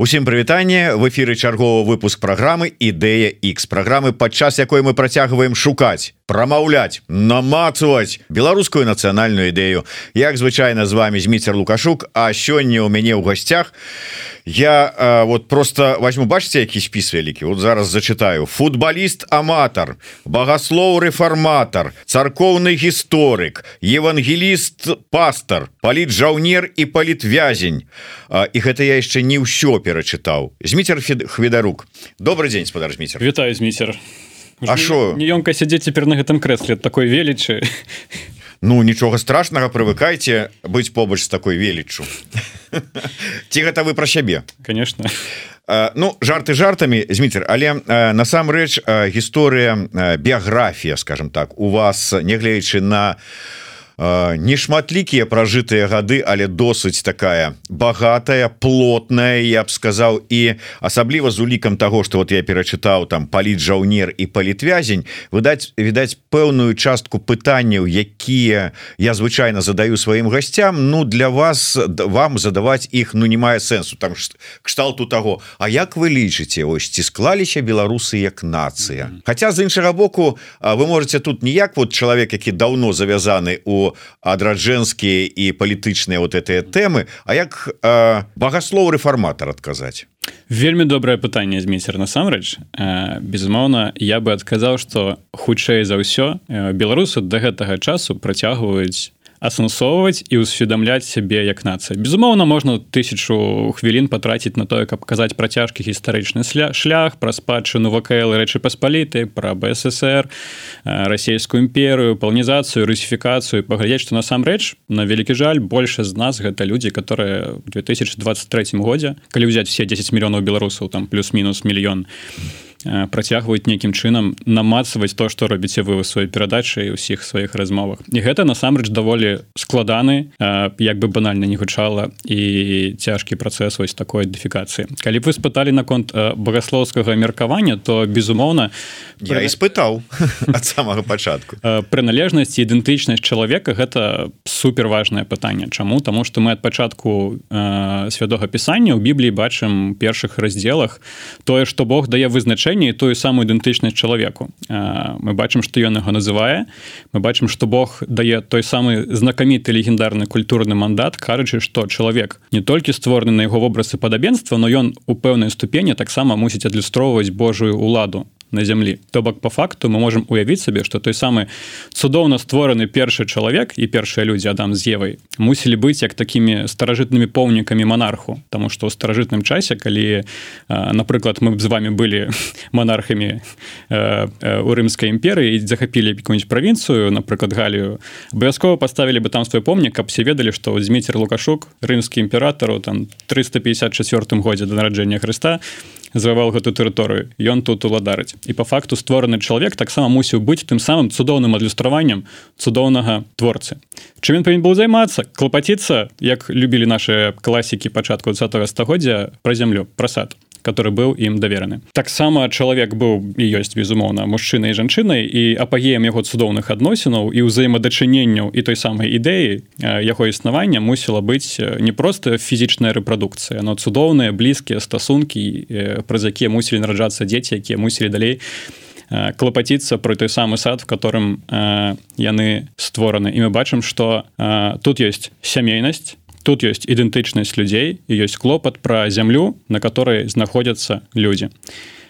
Усім прывітанне. В эфиры чарговы выпуск программы ідэя X программы падчас якой мы працягваем шукаць прамаўляць намацаваць беларускую нацыянальную ідэю. Як звычайно з вами зміцер лукашук А сёння у мяне ў гасцях я а, вот просто возьму бачце які спіс вялікі? Вот зараз зачитаю футболіст аматар багаслоў рэфарматар царкоўны гісторык евангеліст пастор паліт жаўнер і палітвязень. І гэта я яшчэ не ўсё перачытаў. Зміцер хведарук добрый день спадар зміцер. Вітаю зміцер А що неёмка сядзець цяпер на гэтым крэсле такой велічы. Ну нічога страшнага прывыкайце быць побач з такой веліччу ці гэта вы пра сябе? Конечно. Ну жарты жартамі зміцер але насамрэч гісторыя біяграфія скажем так у вас нягледзячы на нешматлікія пражытыя гады але досыць такая багатая плотная я б сказаў і асабліва з улікам того что вот я перачытаў там паліт жаўнер і палітвязень выдаць відаць пэўную частку пытанняў якія я звычайна задаю сваім гасцям Ну для вас вам задаваць іх ну не мае сэнсу там кшталту того А як вы лічыце ось ці склаліся беларусы як нацыя? Хаця з іншага боку вы можете тут ніяк вот чалавек які даўно завязаны у адраджэнскія і палітычныя вот этыя тэмы. А як э, багаслоў рэфарматар адказаць? Вельмі добрае пытанне змейцер насамрэч. Безумоўна я бы адказаў что хутчэй за ўсё беларусы до гэтага часу працягваюць асэнсоўваць і ўсведамляць сябе як нацыя. Безумоўна можна тысячу хвілін патраціць на тое каб казаць пра цяжкі гістарычны шлях пра спадчыну вКл рэчы паспаліты пра бСр расійскую імперыю паланізацыю русіфікацыю. Паглядзець што насамрэч на вялікі жаль больше з нас гэта людзі которые 2023 годзе калі ўзяць все 10 мільёнаў беларусаў там плюс-мінус мільён то працягваюць нейкім чынам намацаваць то што робіце вы сваёй перадачы і ўсіх сваіх размовах. І гэта насамрэч даволі складаны як бы банальна не гучала і цяжкі працэс вось такой ідэнтыфікацыі. Калі вы спыталі наконт багаслоўскага меркавання то безумоўна я испытаў ад самага пачатку. Прыналежнасць ідэнтычнасць чалавека гэта супер важное пытанне. Чаму? Таму што мы ад пачатку свядога пісання ў бібліі бачым першых раздзелах тое што Бог дае вызначэнне вырашэнні тую самую ідэнтычнасць чалавеку мы бачым што ён яго называе мы бачым што Бог дае той самы знакаміты легендарны культурны мандат кажучы што чалавек не толькі створаны на яго вобразы падабенства но ён у пэўнай ступені таксама мусіць адлюстроўваць Божую уладу на зямлі то бок по факту мы можем уявіць сабе что той самы цудоўна створаны першы чалавек і першыя людзі адам з евай мусілі быць як такімі старажытнымі помнікамі монарху. Тому что ў старажытным часе калі напрыклад мы б з вами былі монархамі у рымскай імперыі захапілі якую-нибудь правінцыю напрыклад галію абавязкова поставілі бы там свой помнік каб все ведалі што змейцер лукашук рымскі імператару там 354 годзе да нараджэння Хрыста зававал гэту тэрыторыю ён тут уладарыць і по факту створаны чалавек таксама мусіў быць тым самым цудоўным адлюстраваннем цудоўнага творцы чым ён павін быў займацца клапаціцца як любілі наши класікі пачатку 20 стагоддзя пра зямлю прасад который быў ім давераны. Таксама чалавек быў і ёсць безумоўна мужчынай жанчынай і апагеем яго цудоўных адносінаў і ўзаемадачыненняў і той самай ідэі яго існавання мусіла быць не просто фізічная рэпрадукцыя но цудоўныя блізкія стасункі праз якія мусілі нараджацца дзеці якія мусілі далей клапаціцца про той самы сад в которым э, яны створаны. І мы бачым что э, тут есть сямейнасць тут ёсць ідэнтычнасць людзей і ёсць клопат пра зямлю на которой знаходзяцца людзі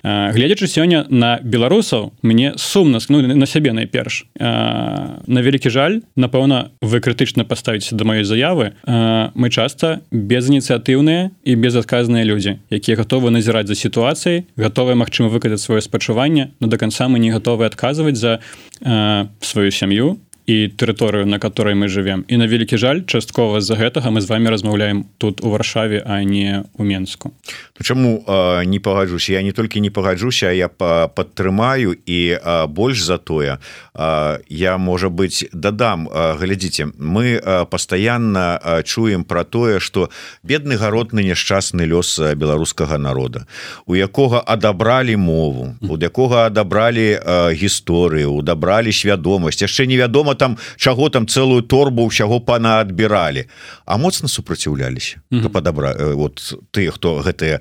гледзячы сёння на беларусаў мне сумна ну, на сябе найперш на вялікі жаль напэўна вы крытычна паставіце да маёй заявы. Мы часта безініцыятыўныя і безадказныя людзі якія гатовы назіраць за сітуацыяй гатовыя магчыма выкадаць сваё спачуванне но до конца мы не гатовы адказваць за сваю сям'ю і тэрыторыю на которой мы живвем і на вялікі жаль часткова з-за гэтага мы з вами размаўляем тут у варшаве а не у менску. Ну, чаму э, не пагаджуся я не толькі не пагаджуся я падтрымаю і э, больш за тое э, я можа быть дадам э, глядзіце мы э, постоянно э, чуем про тое что бедны гаротны няшчасны лёс беларускага народа у якога адабралі мову у якога адабралі э, гісторыю удабралі свядомасць яшчэ невядома там чаго там целую торбу ўсяго пана адбіралі а моцна супраціўляліся mm -hmm. падабра вот ты хто гэтыя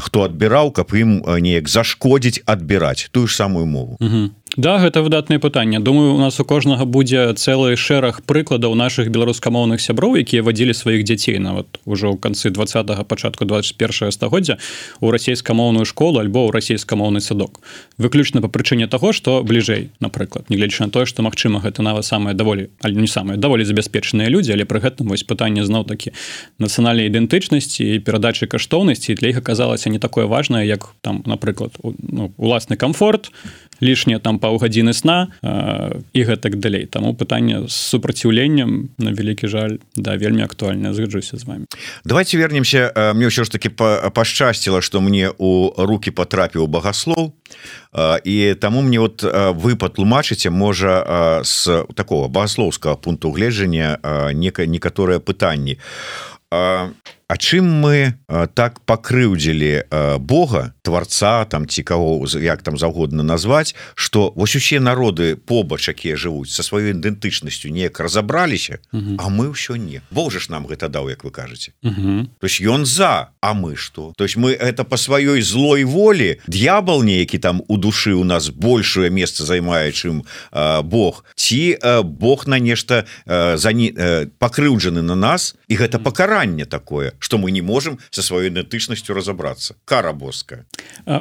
хто адбіраў каб ім неяк зашкодзіць адбіраць тую ж самую мову mm -hmm. Да гэта выдатнае пытанне думаю у нас у кожнага будзе цэлы шэраг прыкладаў наших беларускамоўных сяброў якія вадзілі сваіх дзяцей нават ужо ў канцы два пачатку 21 стагоддзя у расійскамоўную школу альбо ў расійскамоўны садок. Выключна па прычыне таго што бліжэй напрыклад нягледзячы на тое што магчыма гэта нават самае даволі але не самыя даволі забяспечаныя людзі але пры гэтым вось пытанне зноў такі нацыянальнай ідэнтычнасці і перадачы каштоўнасці для іх аказалася не такое важнае як там напрыклад ну, уласны комфорт лішнія там паўгадзіны сна э, і гэтак далей. Таму пытанне з супраціўленнем на вялікі жаль да вельмі актуальна згаджуся з вами давайте вернемся мне ўсё ж таки пашчасціла что мне у руки потрапіў багаслоў і таму мне вот вы патлумачыце можа з такого багаслоўскага пункту гледжання некае некаторыя пытанні а А чым мы так пакрыўдзілі Бога творца там ці каго як там заўгодна назваць что вось усе народы побач якія жывуць со сваёй ідэнтычнасцю неяк разабраліся А мы ўсё не. Боже ж нам гэта даў як вы кажаце. То есть ён за А мы что то есть мы это по сваёй злой волі д'ябал нейкі там у душы у нас большее месца займае чым Бог ці Бог на нешта за не пакрыўджаны на нас і гэта пакаранне такое что мы не можем со сваёй ідэнтычнасцю разобраться. Кара боская.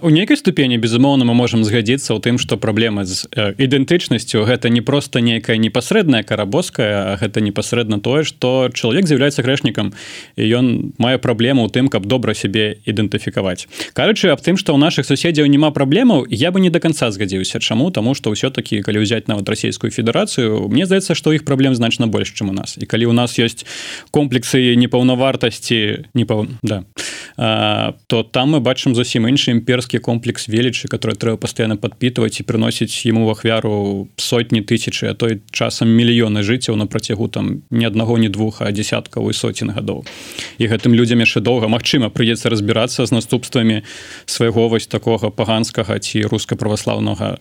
У нейкай ступені безумоўна мы можем згадзіцца ў тым что праблема з ідэнтычнасцю гэта не просто нейкая непасрэдная карабоская гэта непасрэдна тое что чалавек з'яўляецца грэшнікам і ён мае праблему ў тым каб добра сябе ідэнтыфікаваць. Кажучы аб тым что ў наших суседзяў няма праблемаў я бы не до конца згадзіўся. Чаму? Тому что ўсё-таки калі ўзяць нават расійскую федэрацыю мне здаецца что іх праблем значна больш чым у нас. І калі у нас есть комплексы непаўнавартасці не па да. А, то там мы бачым зусім іншы імперскі комплекс велічы который трэба пастаянна падпітваць і прыносіць ему в ахвяру сотні тысячи а той часам мільёны жыццяў на працягу там ні аднаго ні двух а десяткаў і соцін гадоў. І гэтым людзям яшчэ доўга Мачыма прыйдзецца разбірацца з наступствамі свайго вось такога паганскага ці руска-праваслаўнага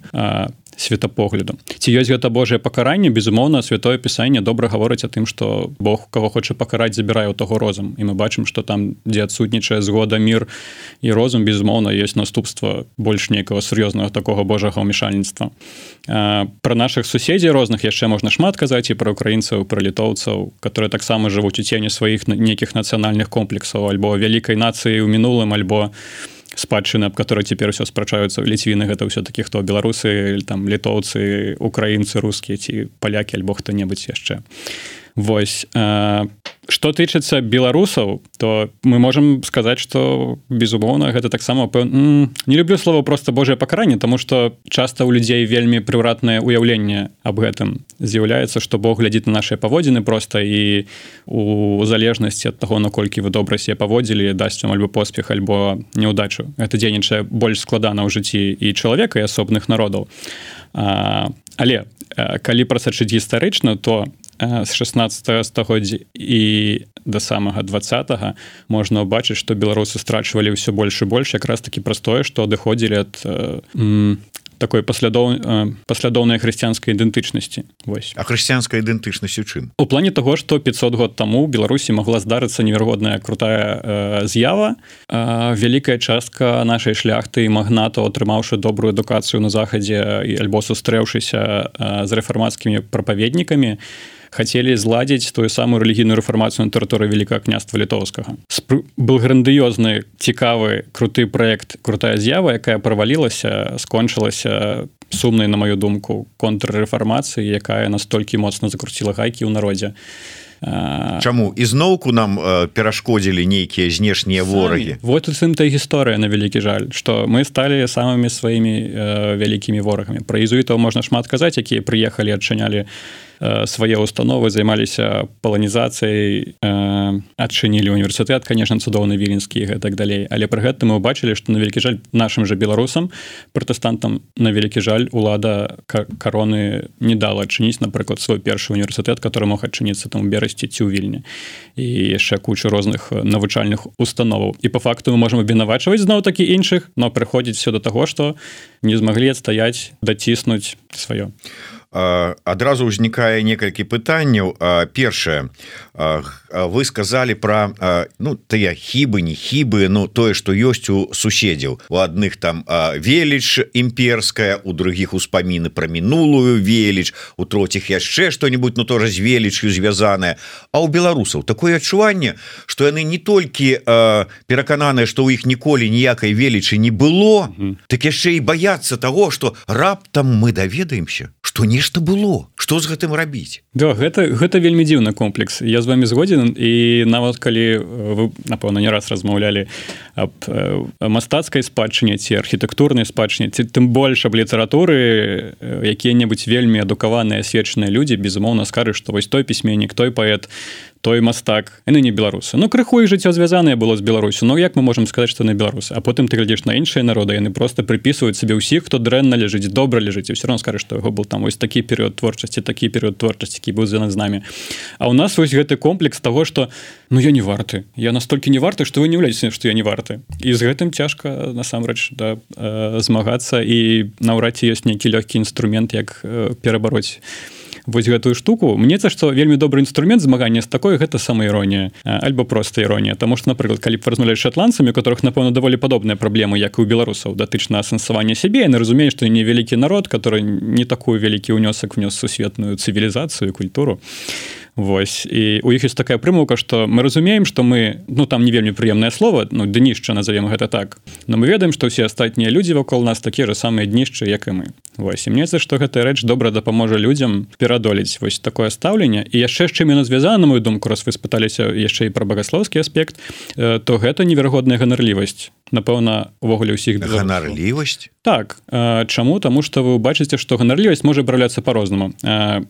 светапогляду ці ёсць гэта Божае пакаранне? Безумоўна святое пісанне добра гаворыць о тым что Бог кого хоча пакараць забірае у таго розум. І мы бачым что там дзе адсутнічае згода мир і розум безумоўна есть наступства больш нейкага сур'ёзнага такого Божага ўмешальніцтва про наших суседзей розных яшчэ можна шмат казаць і про украінцаў про літоўцаў которые таксама жывуць у цені сваіх нейкіх нацыянальных комплексаў альбо вялікай нацыі ў мінулым альбо у спадчыны аб которой цяпер все спрачаюцца. Ліцвіны гэта ўсё-таки хто беларусы там літоўцы украінцы рускія ці палякі альбо хто-небудзь яшчэ Вось э, что тычыцца беларусаў то мы можем сказаць что безумоўна гэта таксама не люблю слова просто Божае пакаранне тому что часто у людзей вельмі прыўратнае уяўленне об гэтым. З'яўляецца что Бог глядзіць на наши паводзіны просто і у залежнасці от того наколькі вы добра себе паводзілі дасць вам альбо поспех альбо неудачу это дзейнічае больш складана ў жыцці і чалавека і асобных народаў. А, але калі прасачыць гістарычна то з 16 стагоддзя і да самага двадцатого можна ўбачыць што беларусы страчвалі ўсё больш і больш якраз таки простое што адыходзілі ад такой паслядоў паслядоўнай хрысціянскай ідэнтычнасці. Вось. А хрысціянская ідэнтычнасць у чым? У плане того что 500 год таму беларусі могла здарыцца неверагодная крутая з'ява. Вялікая частка нашай шляхты і магнату атрымаўшы добрую адукацыю на захадзе і альбо сустрэўшыся з рэфармацкімі прапаведнікамі хацелі зладзіць тую самую рэлігійную рэфармацыю на тэрыторыі великкага княства літоўскага. Был грандыёзны цікавы круты проект крутая з'ява якая правалілася скончылася сумнай на маю думку контррэфармацыі якая настолькі моцна закруціла гайкі ў народзе. Чаму? Ізноўку нам перашкодзілі нейкія знешнія ворагі? Вот сын та гісторыя на вялікі жаль што мы сталі самымі сваімі вялікімі ворагамі. Пра езуітаў можна шмат казаць якія прыехалі адчынялі Э, свае установы займаліся паланізацыяй э, адчынілі універсітэт конечно цудоўны віленскі гэтак далей. Але пры гэтым мы убачылі што на вялікі жаль нашим же беларусам пратэстантам на вялікі жаль улада кароны не дала адчыніць напрыклад свой першы універсітэт который мог адчыніцца там берасці ці ў вільні. І яшчэ кучу розных навучальных установаў. І по факту мы можем абвінавачваць зноў такі іншых но прыходзіць все до таго что не змаглі адстаяць даціснуць сваё адразу ўзнікае некалькі пытанняў першае вы сказали про ну тыя хібы не хібы Ну тое что ёсць у суседзяў у адных там веліч імперская у других успаміны про мінулую веліч у троціх яшчэ что-нибудь ну тоже з велічю звязаная А у беларусаў такое адчуванне что яны не толькі перакананыя что у іх ніколі ніякай велічы не было mm -hmm. так яшчэ і баяцца того что раптам мы даведаемся что нешта было? Что з гэтым рабіць? Да гэта гэта вельмі дзіўны комплекс. Я з вами згодзін і нават калі вы напэўна не раз размаўлялі аб мастацкай спадчыне ці архітэктурнай спадчыне ці тым больш аб літаратуры якія-небудзь вельмі адукаваныя сведчаныя людзі безумоўна скажы што вось той пісьменнік той паэт той мастак яны не беларусы Ну крыху і жыццё звязанае было з Беларусю Ну як мы можем сказаць што на беларусы А потым ты глядзеш на іншыя народы яны просто прыпісваюць сабе ўсіх хто дрэнна ляжыць добра ляжыць все равно скажа што яго был там вось такі перыяд творчасці такі перыяд творчасці які быў звязаны з намі А у нас вось гэты комплекс того что ну я не варты я настолькі не варты что вы не ўляце што я не варты і з гэтым цяжка насамрэч да э, змагацца. І наўрад ці ёсць нейкі лёгкі інструмент як э, перабароць вось гэтую штуку. Мне за што вельмі добры інструмент змагання з такой гэта сама іронія альбо просто іронія. Тому что напрыклад калі б размаўляць шотландцамі которых напэўна даволі падобныя праблемы як і у беларусаў датычна асэнсавання сябе яны разумеюць што невялікі народ который не такую вялікі ўнёсак внёс сусветную цывілізацыю культуру. і Вось. І у іх ёсць такая прымаўка што мы разумеем што мы ну там не вельмі прыемнае слово ну днішча назовем гэта так но мы ведаем што ўсе астатнія людзі вакол нас такія ж самыя днішчы як і мы. Вось. І мне за што гэтая рэч добра дапаможа людзям перадолець вось такое стаўленне. І яшчэ з чым яно звязана мою думку раз вы спыталіся яшчэ і пра багасловскі аспект то гэта неверагодная ганарлівасць напэўна увогуле ўсіх ганарлівасць? Так чаму? Таму что вы бачыце што ганарлівасць можа браўляцца по-рознаму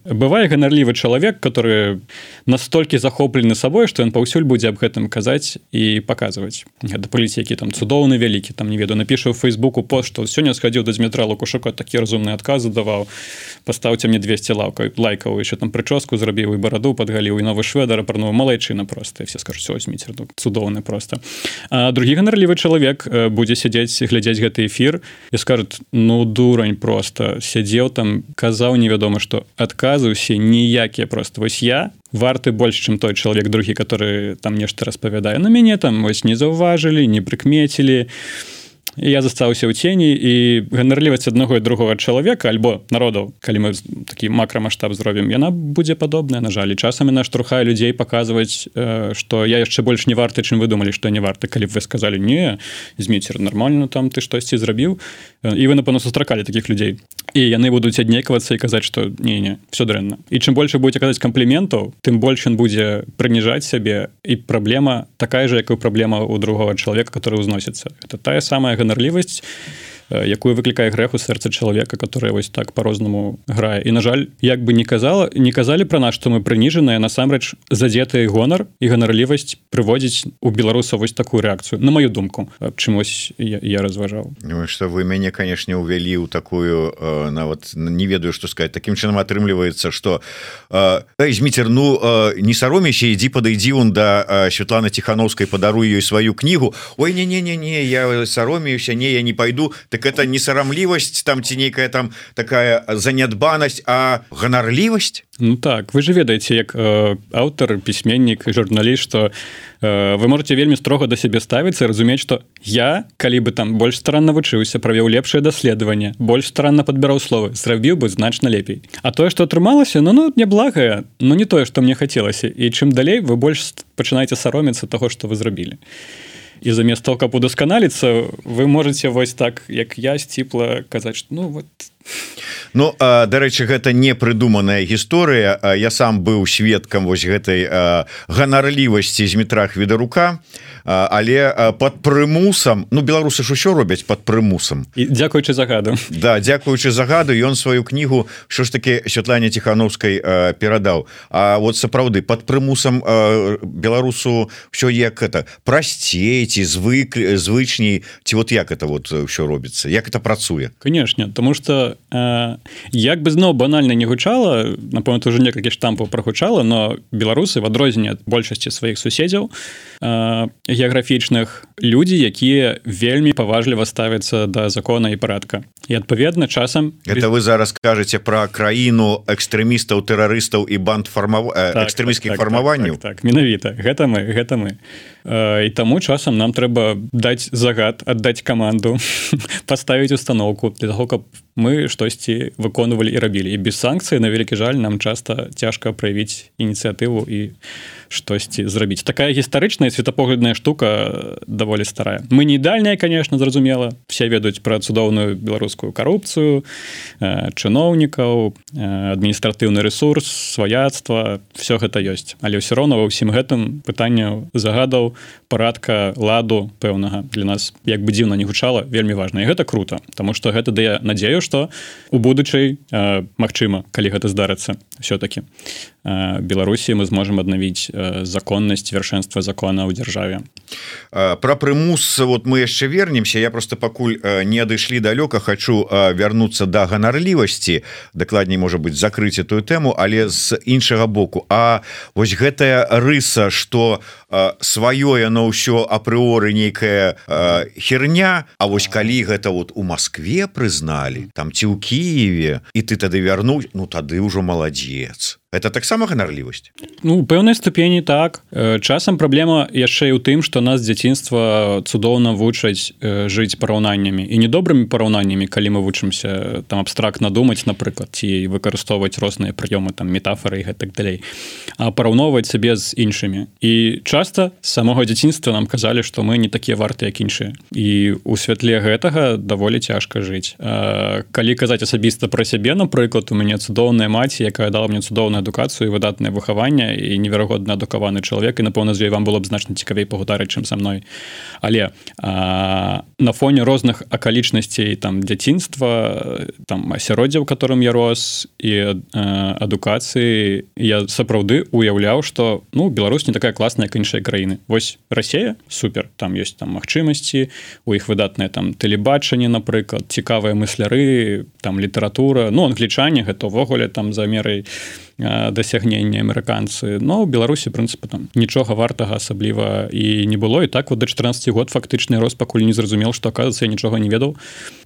бывае ганарлівы чалавек который настолькі захоплены сабой што ён паўсюль будзе аб гэтым казаць і паказваць. Гэта паліці які там цудоўны вялікі там не веду напішу фейсбуку пост што сёння схадзіў да зметра лукушука такі разумны адказы даваў пастаўце мне 200 лаўкай лайкаў еще там прычоску зрабіў і бараду подгаліў і новы шведар апрануў малайчына просто все скажуць міцер цудоўны просто а другі ганарлівы чалавек чалавек э, будзе сядзець глядзець гэты эфир і скажет ну дурань просто сядзеў там казаў невядома что адказы усе ніякія просто вось я варты больш чым той чалавек другі который там нешта распавядае на мяне там вось не заўважылі не прыкмецілі і я застаўся ў цені і ганарліваць аднаго і другого чалавека альбо народаў калі мы такі макрамасштаб зробім яна будзе падобная на жаль. Часамі наш трухае людзей паказваць што я яшчэ больш не варты чым вы думалі што не варты. Калі б вы сказалі не зміцер нормально там ты штосьці зрабіў і вы напэўна сустракалі таких людзей і яны будуць аднеквацца і казаць што не не все дрэнна і чым больше будете казаць кампліментаў тым больш ён будзе прыніжаць сябе і праблема такая же як і праблема у другого чалавека который узносіцца это тая самая ганарлівасць якую выклікае грэх у сэрца чалавека которая вось так по-рознаму грае. І на жаль як бы не казала не казалі про нас что мы прыніжаныя насамрэч задзеты гонар і ганарлівасць прыводзіць у беларуса вось такую рэакцыю на мою думку. Чымось я, я разважаў. Ну, что вы мяне канешне увялі ў такую э, нават не ведаю что сказать таким чынам атрымліваецца что зміцер ну э, не саромейся ідзі падыдзі он да э, Святлана тихохановскай падару ёй сваю кнігу Ой не не не не я саромеюся не я не пойду так это не сарамлівасць там ці нейкая там такая занятбанасць а ганарлівасць Ну так вы же ведаеце як э, аўтар пісьменнік журналіст что э, вы можете вельмі строга да сябе ставіцца разумець что я калі бы там больш старанна вучыўся правёў лепшае даследаванне больш старанна подбіраў словы зрабіў бы значна лепей. А тое что атрымалася ну ну не благае но не тое что мне хацелася. І чым далей вы больш пачынаеце сароміцца того что вы зрабілі. і і замест того каб удасканаліцца вы можете вось так як я сціпла казаць ну вот Ну дарэчы гэта не прыдуманая гісторыя я сам быў сведкам вось гэтай ганарлівасці з метрах відарука але под прымусам Ну беларусы ж усё робяць под прымусам. І дзякуючы загаду. Да дзякуючы загаду ён сваю кнігу що ж таки Святлане тихохановскай перадаў. А вот сапраўды под прымусам беларусу все як это прасцейці звык звычней ці вот як это вот все робіцца? Як это працуе? Конечно тому что э, як бы зноў банальна не гучала напомню уже некалькі штампаў прагучала но беларусы в адрозненне ад большасці сваіх суседзяў э, геаграфічных людзі якія вельмі паважліва ставяцца да закона і парадка. І адпаведна часам это вы зараз кажаце про краіну экстрэмістаў тэрарыстаў і банд фармав так, экстрэміскіх так, фармаванняў. так, так, так, менавіта. Гэта мы гэта мы. І таму часам нам трэба даць загад аддаць каманду паставіць установку для того каб мы штосьці выконвалі і рабілі. І без санкцыі на вялікі жаль нам часта цяжка праявіць ініцыятыву і штосьці зрабіць. Такая гістарычная светапоглядная штука даволі старая. Мы не ідальная конечно зразумела. Все ведаюць пра цудоўную беларускую карупцыю чыноўнікаў адміністратыўны ресурс сваяцтва. Все гэта ёсць. Але ўсё роўна ва ўсім гэтым пытанняў загадаў парадка ладу пэўнага для нас як бы дзіўна не гучала вельмі важна. І гэта круто тому что гэта дае надзею что у будучай Мачыма калі гэта здарыцца все-таки беларусі мы зможем аднавіць законнасць вершэнства закона ў дзяржаве. Про прымус вот мы яшчэ вернемся. Я просто пакуль не адышлі далёка хочу вярнуцца да ганарлівасці. Дакладней можа быть закрыць эту тэму але з іншага боку. А вось гэтая рыса что сваё яно ўсё апрыоры нейкая херня. А вось калі гэта вот у Москве прызналі там ці ў Киеве і ты тады вярнуць ну тады ўжо маладзец это таксама ганарлівасць Ну пэўнай ступені так. Э, часам праблема яшчэ і ў тым што нас дзяцінства цудоўна вучаць э, жыць параўнаннямі і недобрымі параўнаннямі калі мы вучымся там абстрактна думаць напрыклад ці выкарыстоўваць розныя прыёмы там метафоры і гэтак далей а параўноўваць сабе з іншымі. І часта самога дзяцінства нам казалі што мы не такія варты як іншыя. І у святле гэтага даволі цяжка жыць. А, калі казаць асабіста пра сябе напрыклад у мяне цудоўная маці якая дала мне цудоўна адукацыю выдатнае выхаванне і неверагодна адукаваны чалавек. І напэўна з ёй вам было б значна цікавей пагутарыць чым са мной. Але а, на фоне розных акалічнасцей там дзяцінства там асяроддзя у которым я рос і адукацыі я сапраўды уяўляў что ну Беларусь не такая класная як іншыя краіны. Восьось Росія супер. Там ёсць там магчымасці у іх выдатнае там тэлебачанне напрыклад цікавыя мысляры там літаратура. Ну англічане гэта ўвогуле там за мерай дасягнення амерыканцы. Но беларусі прынцыпу там нічога вартага асабліва і не было. І так вот до 14 год фактычны рост пакуль не зразумел что оказывается нічога не ведаў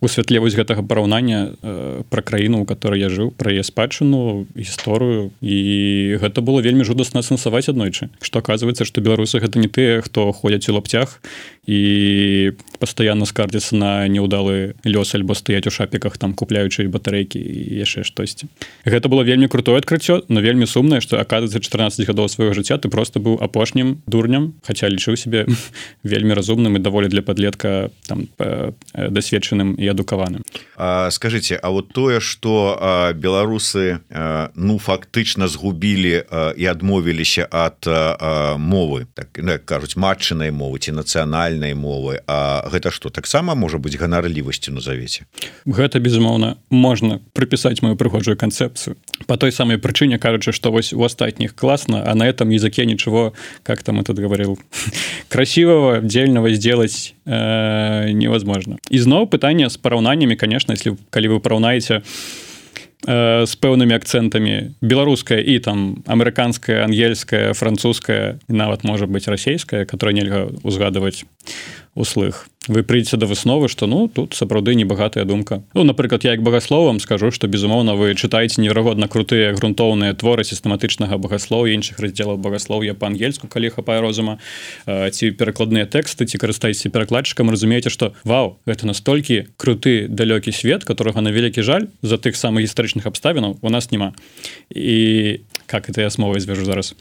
у святле вось гэтага параўнання э, пра краіну у которой я жыў пра яе спадчыну гісторыю. І гэта было вельмі жудасна сэнсаваць аднойчы. Что оказывается что беларусы гэта не тыя хто ходзяць у лапцях і постоянно скардзіцца на неудалы лёс альбо стаяць у шапіках там купляючы батарэйкі і яшчэ штосьці гэта было вельмі крутое адкрыццё но вельмі сумнае что аказывается 14 гадоў свайго жыцця ты просто быў апошнім дурням хотя лічыў себе вельмі разумным і даволі для подлетка там дасведчаным і адукаваным скажите А вот тое что беларусы ну фактычна згубілі і адмовіліся от мовы так кажуць матчынай мовы ці нацыянальнай мовы А гэта что таксама можа быть ганарлівасцю назавеце? Гэта безумоўна можна прыпісаць мою прыгожую канцэпцыю. По той самой прычыне кажется что вось у остатних классно а на этом языке ничего как там этот говорил красивого дельного сделать э, невозможно. Изноў пытание с параўнаниями конечно если калі вы параўнаете э, с пэўными акцентами беларуская и там американская ангельская французская нават может быть российская которая нельга узгадывать услых вы прыйдзеце да высновы что ну тут сапраўды небагатая думка. Ну напрыклад я як багасловам скажу что безумоўна вы чытаеце неверагодна крутыя грунтоўныя творы сістэматычнага багаслоў іншых раздзелаў багаслоўя па-ангельску калі хапае розума. Ці перакладныя тэксты ці карыстаецеся перакладчыкам разумееце что вау гэта настолькі круты далёкі свет которого на вялікі жаль за тых самых гістарычных абставінаў у нас няма і как это я смовай звяжу зараз.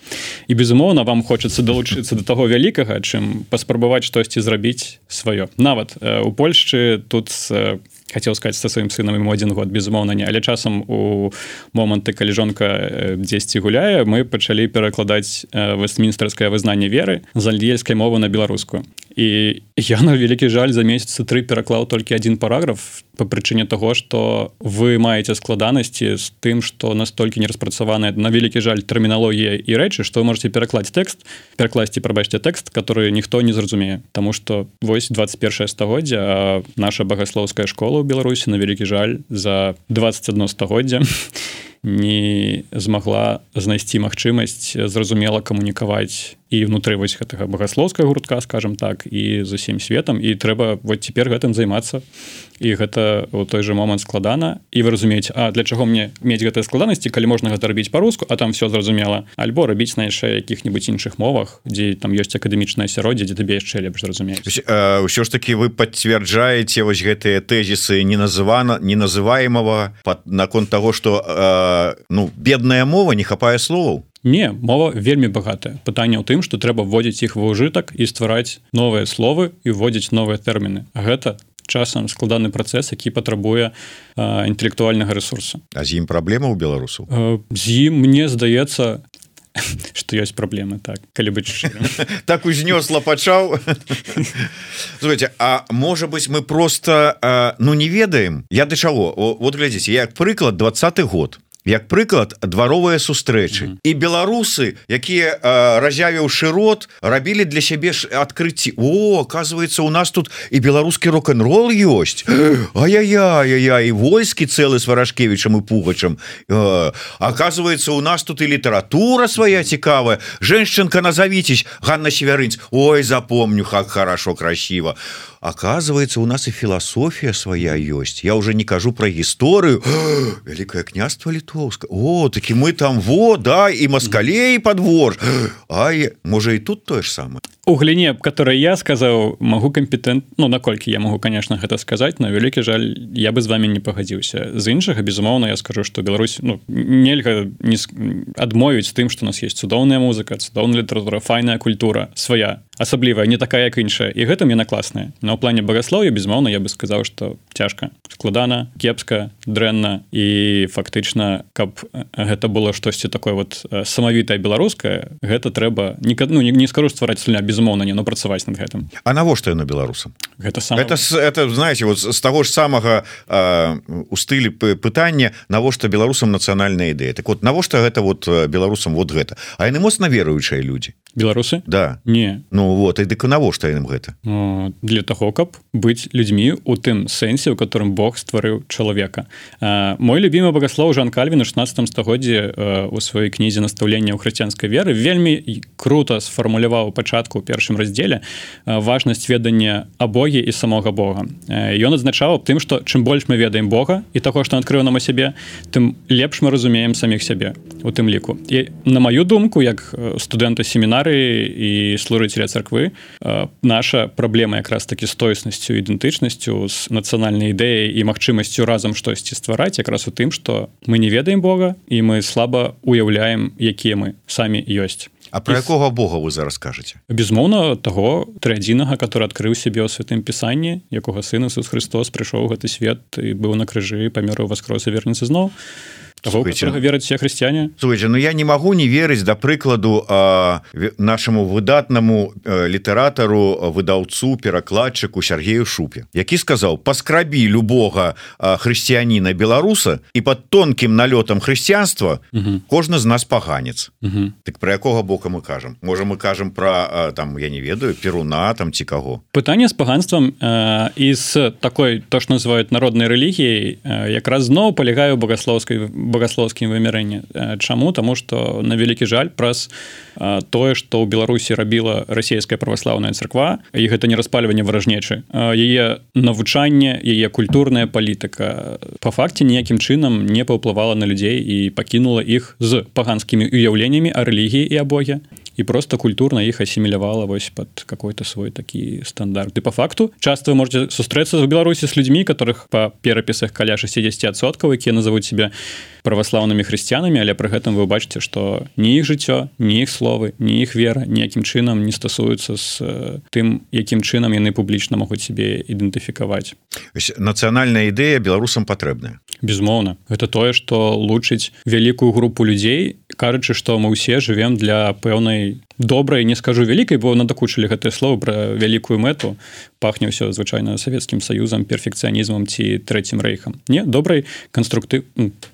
І безумоўна вам хочацца далучыцца до таго вялікага чым паспрабаваць штосьці зрабіць сваё. Нават у Польшчы тут э, хотел сказать со сваім сынам ему один год безумоўна не. Але часам у моманты калі жонка дзесьці гуляе мы пачалі перакладаць вестмінстерское вызнанне веры з альельскай мовы на беларускую. І я на вялікі жаль за месяцы тры пераклаў толькі один параграф по прычыне того что вы маеце складанасці з тым что настолькі не распрацаваная на вялікі жаль тэрміналогія і рэчы что вы можете перакладць тэкст перакласці прабачце тэкст который ніхто не зразумее тому что вось 21 стагоддзя наша багаслоўская школа ў беларусі на вялікі жаль за 21 стагоддзя не змагла знайсці магчымасць зразумела камунікаваць і ўнутры вось гэтага багаслоўскага гуртка скажем так і з усім светом і трэба вот цяпер гэтым займацца. І гэта у той же момант складана і вы разумееце А для чаго мне мець гэтыя складанасці калі можна гэта рабіць по-руску а там все зразумела. Альбо рабіць на яшчэ якіх-нибудь іншых мовах дзе там ёсць акадэмічнае асяроддзе дзе табе яшчэ лепш зразумець. Ўсё ж таки вы пацвярджаеце вось гэтыя тэзісы не называна не называемого наконт того что ну бедная мова не хапае словаў. Не мова вельмі багатая. Пытанне ў тым што трэба вводзіць іх ва ўжытак і ствараць новыя словы і вводзіць новыя тэрміны. Гэта часам складаны працэс які патрабуе інтэлектуальнага ресурса А з ім праблема ў беларусу з ім мне здаецца что ёсць праблемы так калі быць так узнёсла пачаў. А можа быть мы просто ну не ведаем. Я да чаго? Вот глядзіце як прыклад двадцаты год як прыклад дваровыя сустрэчы. Mm -hmm. і беларусы якія разявіўшы рот рабілі для сябе ж адкрыцці. О оказывается у нас тут і беларускі рок-н-рол ёсць. Ай-я-я і войскі цэлы с варажкевичам і пугачам. Оказывается у нас тут і літаратура свая цікавая. Женщинка назовитесь Ганна северынц Ой запомню как хорошо красиво оказывается у нас и философия своя есть. Я уже не кажу про гісторыю великое княство літовска О таки мы там вот да и москалей подвор Ай можа и тут тое ж самое у гліне которой я сказаў могу кампетент Ну наколькі я могу конечно гэта сказать на вялікі жаль я бы з вами не пагадзіўся. З іншага безумоўна я скажу что Беларусь ну, нельга не адмовіць тым что у нас есть цудоўная музыка цудоўная літаратура файная культура свая асаблівая не такая як іншая. І гэта мне на класная на ў плане багасловя безмоўна я бы сказаў что цяжка. Складана кепска дрэнна і фактычна каб гэта было штосьці такое вот самавітае беларускае гэта трэба не ну, не, не скажу ствараць сля без безумоўна не ну працаваць над гэтым. А навошта яно беларусам? Гэта сам это это знаете вот з таго ж самага у стылі пытання навошта беларусам нацыянальная ідэя? Так вот навошта гэта вот беларусам вот гэта? А яны моцна веруючыя людзі беларусы? Да. Не. Ну вот і дык навошта ім гэта? Для того каб быць людзьмі у тым сэнсе у которым Бог стварыў чалавека. Мой любимы богослов Жан Кальвін у 16 стагоддзе у сваёй кнізе настаўлення ў хрысціянскай веры вельмі круто сфармуляваў пачатку першым раздзеле важнасць ведання а богі і самога Бога. Ён адзначаў аб тым што чым больш мы ведаем Бога і таго што адкрыў нам у сябе тым лепш мы разумеем саміх сябе у тым ліку. І на маю думку як студэнта семінары семінарыі і служыцеля царквы наша праблема якраз такі стоеснасцю ідэнтычнасцю з нацыянальнай ідэяй і магчымасцю разам штосьці ствараць якраз у тым што мы не ведаем Бога і мы слаба уяўляем якія мы самі ёсць А про якога Бога вы зараз скажаце безумоўна таго трыадзінага который адкрыў сябе ў святым пісанні якога сын Ісус Христос прыйшоў гэты свет і быў на крыжы памеру воскроса верніцы зноў вераць все хрысціяне Слушайте, Ну я не могу не верыць да прыкладу нашаму выдатнаму літаратару выдаўцу перакладчыку Сергею шупе які сказаў паскрабі любога хрысціяніна беларуса і под тонкім налётам хрысціянства кожны з нас паганец так про якога бока мы кажам можа мы кажам про там я не ведаю перуна там ці каго пытанне з паганствам і з такой то ж называют народнай рэлігіяй якраз зноў палягаю багасловскай багасловскім вымярэнні Чаму таму што на вялікі жаль праз тое што ў беларусі рабіла расійская праваслаўная царква і гэта не распальванне варажнечы яе навучанне яе культурная палітыка по факце ніякім чынам не паўплывала на людзей і пакінула іх з паганскімі уяўленнямі а рэлігіі і абоге і просто культурна іх асімілявала вось под какой-то свой такі стандарт. І по факту часто вы можете сустрэцца в беларусі с людзьмі которых по перапісах каля 60соткаў якія назовуць себя праваслаўнымі хрысціянамі але пры гэтым вы бачыце что ні іх жыццё ні іх словы ні іх вера ніякім чынам не стасуюцца з тым якім чынам яны публічна могуць себе ідэнтыфікаваць. Нацыянальная ідэя беларусам патрэбная. Безумоўна. Это тое что лучыць вялікую групу людзей кажучы что мы ўсе живвем для пэўнай Right. Добрай не скажу вялікай бо надакучылі гэтае слово пра вялікую мэту пахне ўсё звычайна савецкім саюзам перфекцыянізмам ці трэцім рэйхам. Не добрай канструктыў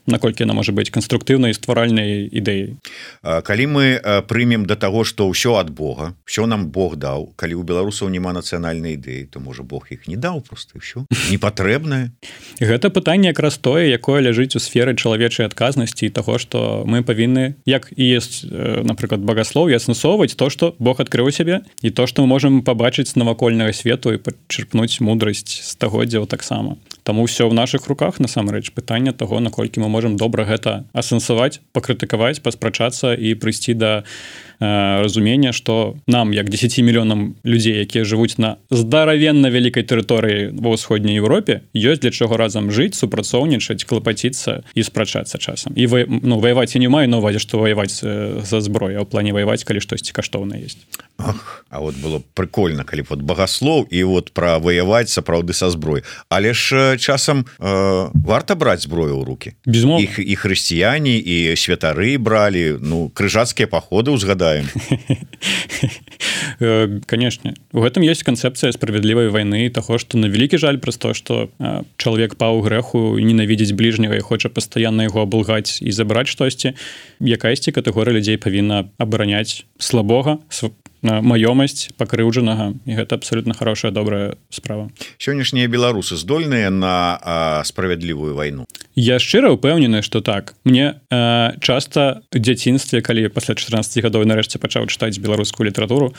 наколькі яна можа быць канструктыўнай стваральнай ідэяй. Калі мы прымем да таго што ўсё ад Бога все нам Бог даў калі у беларусаў няма нацыянальнай ідэі то можа Бог іх не даў просто ўсё. Не патрэбнае гэта пытанне якраз тое якое ляжыць у сферы чалавечай адказнасці таго што мы павінны як і есть напрыклад багаслоў яснасо выкарыстоўваць то что Бог адкрыў сябе і то что мы можемм пабачыць навакольнага свету і падчырпнуць мудрасць стагоддзяў таксама Таму ўсё ў наших руках насамрэч пытання того наколькі мы можемм добра гэта асэнсаваць пакрытыкаваць паспрачацца і прыйсці да Э, разумення что нам як 10 мільёнам людзей якія жывуць на здаравенна вялікай тэрыторыі ва ўсходняй Еўропе ёсць для чаго разам жыць супрацоўнічаць клапаціцца і спрачацца часам. І вы ну ваяваць і не маю на увазе што ваяваць за зброю у плане ваяваць калі штосьці каштоўна есть Ах, А вот было прикольно калі вот багаслоў і вот пра ваяваць сапраўды са зброй але ж часам э, варта браць зброю ў руки безмо іх і хрысціяне і святары бралі ну крыжацкія паходы ўзгадаю э, конечно. У гэтым есть канцэпцыя справядлівай войны таго что на вялікі жаль праз то что э, чалавек паў грэху ненавідзець бліжняга і хоча пастаянна яго абулгаць і забраць штосьці якаясьці катэгорыя людзей павінна абараняць слабога маёмасць пакрыўджанага і гэта абсолютно хорошая добрая справа. Сённяшнія беларусы здольныя на справядлівую вайну? Я шчыра ўпэўнены что так. Мне э, часто дзяцінстве калі пасля 14 гадоў нарэшце пачаў чытаць беларускую літаратуру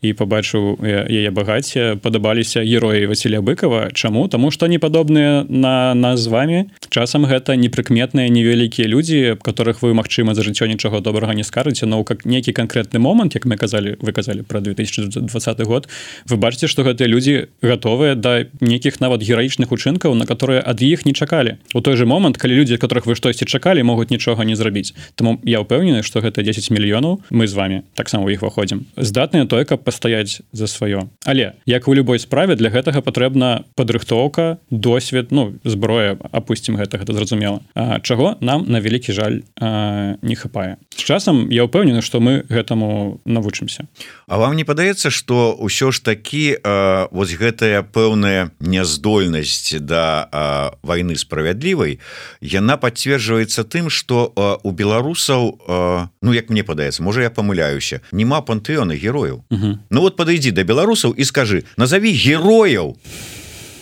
і побачыў яе багацце падабаліся героі Васіля быкова. Чаму? Тому что не падобныя на нас з вами часам гэта непрыкметныя невялікія людзі которых вы магчыма за жыццё нічога добрага не скажаце но как нейкі конкретны момант як мы казалі вы казалі про 2020 год. Вы бачыце что гэтыя людзі готовыя да нейкіх нават гераічных учынкаў на которые ад іх не чакалі. У той же момант калі людзі которых вы штосьці чакалі могуць нічога не зрабіць. Таму я ўпэўнены что гэта 10 мільёнаў мы з вами таксама іх выходзім. Здатныя той каб пастаяць за сваё. Але як у любой справе для гэтага патрэбна падрыхтоўка досвед ну зброя опусцім гэта гэта зразумела. А, чаго нам на вялікі жаль а, не хапае. З часам я ўпэўнены что мы гэтаму навучымся. А вам не падаецца что ўсё ж такі а, вось гэтая пэўная няздольнасць да а, войны справядлівай яна подцверджваецца тым что у беларусаў ну як мне падаецца можа я памыляюся няма пантэона герояў Ну вот подойдзі да беларусаў і скажы назови герояў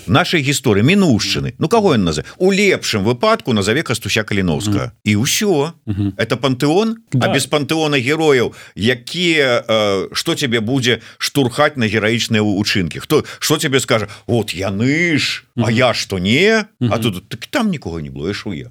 нашай гісторыі мінушчыны Ну кого ён наза у лепшым выпадку назове кастуся каліновска і ўсё это пантэон да. а без пантэона герояў якія что э, тебе будзе штурхаць на гераічныя учынкі хто что тебе скажа вот яны ж А я что не? А тут так там нікога не было я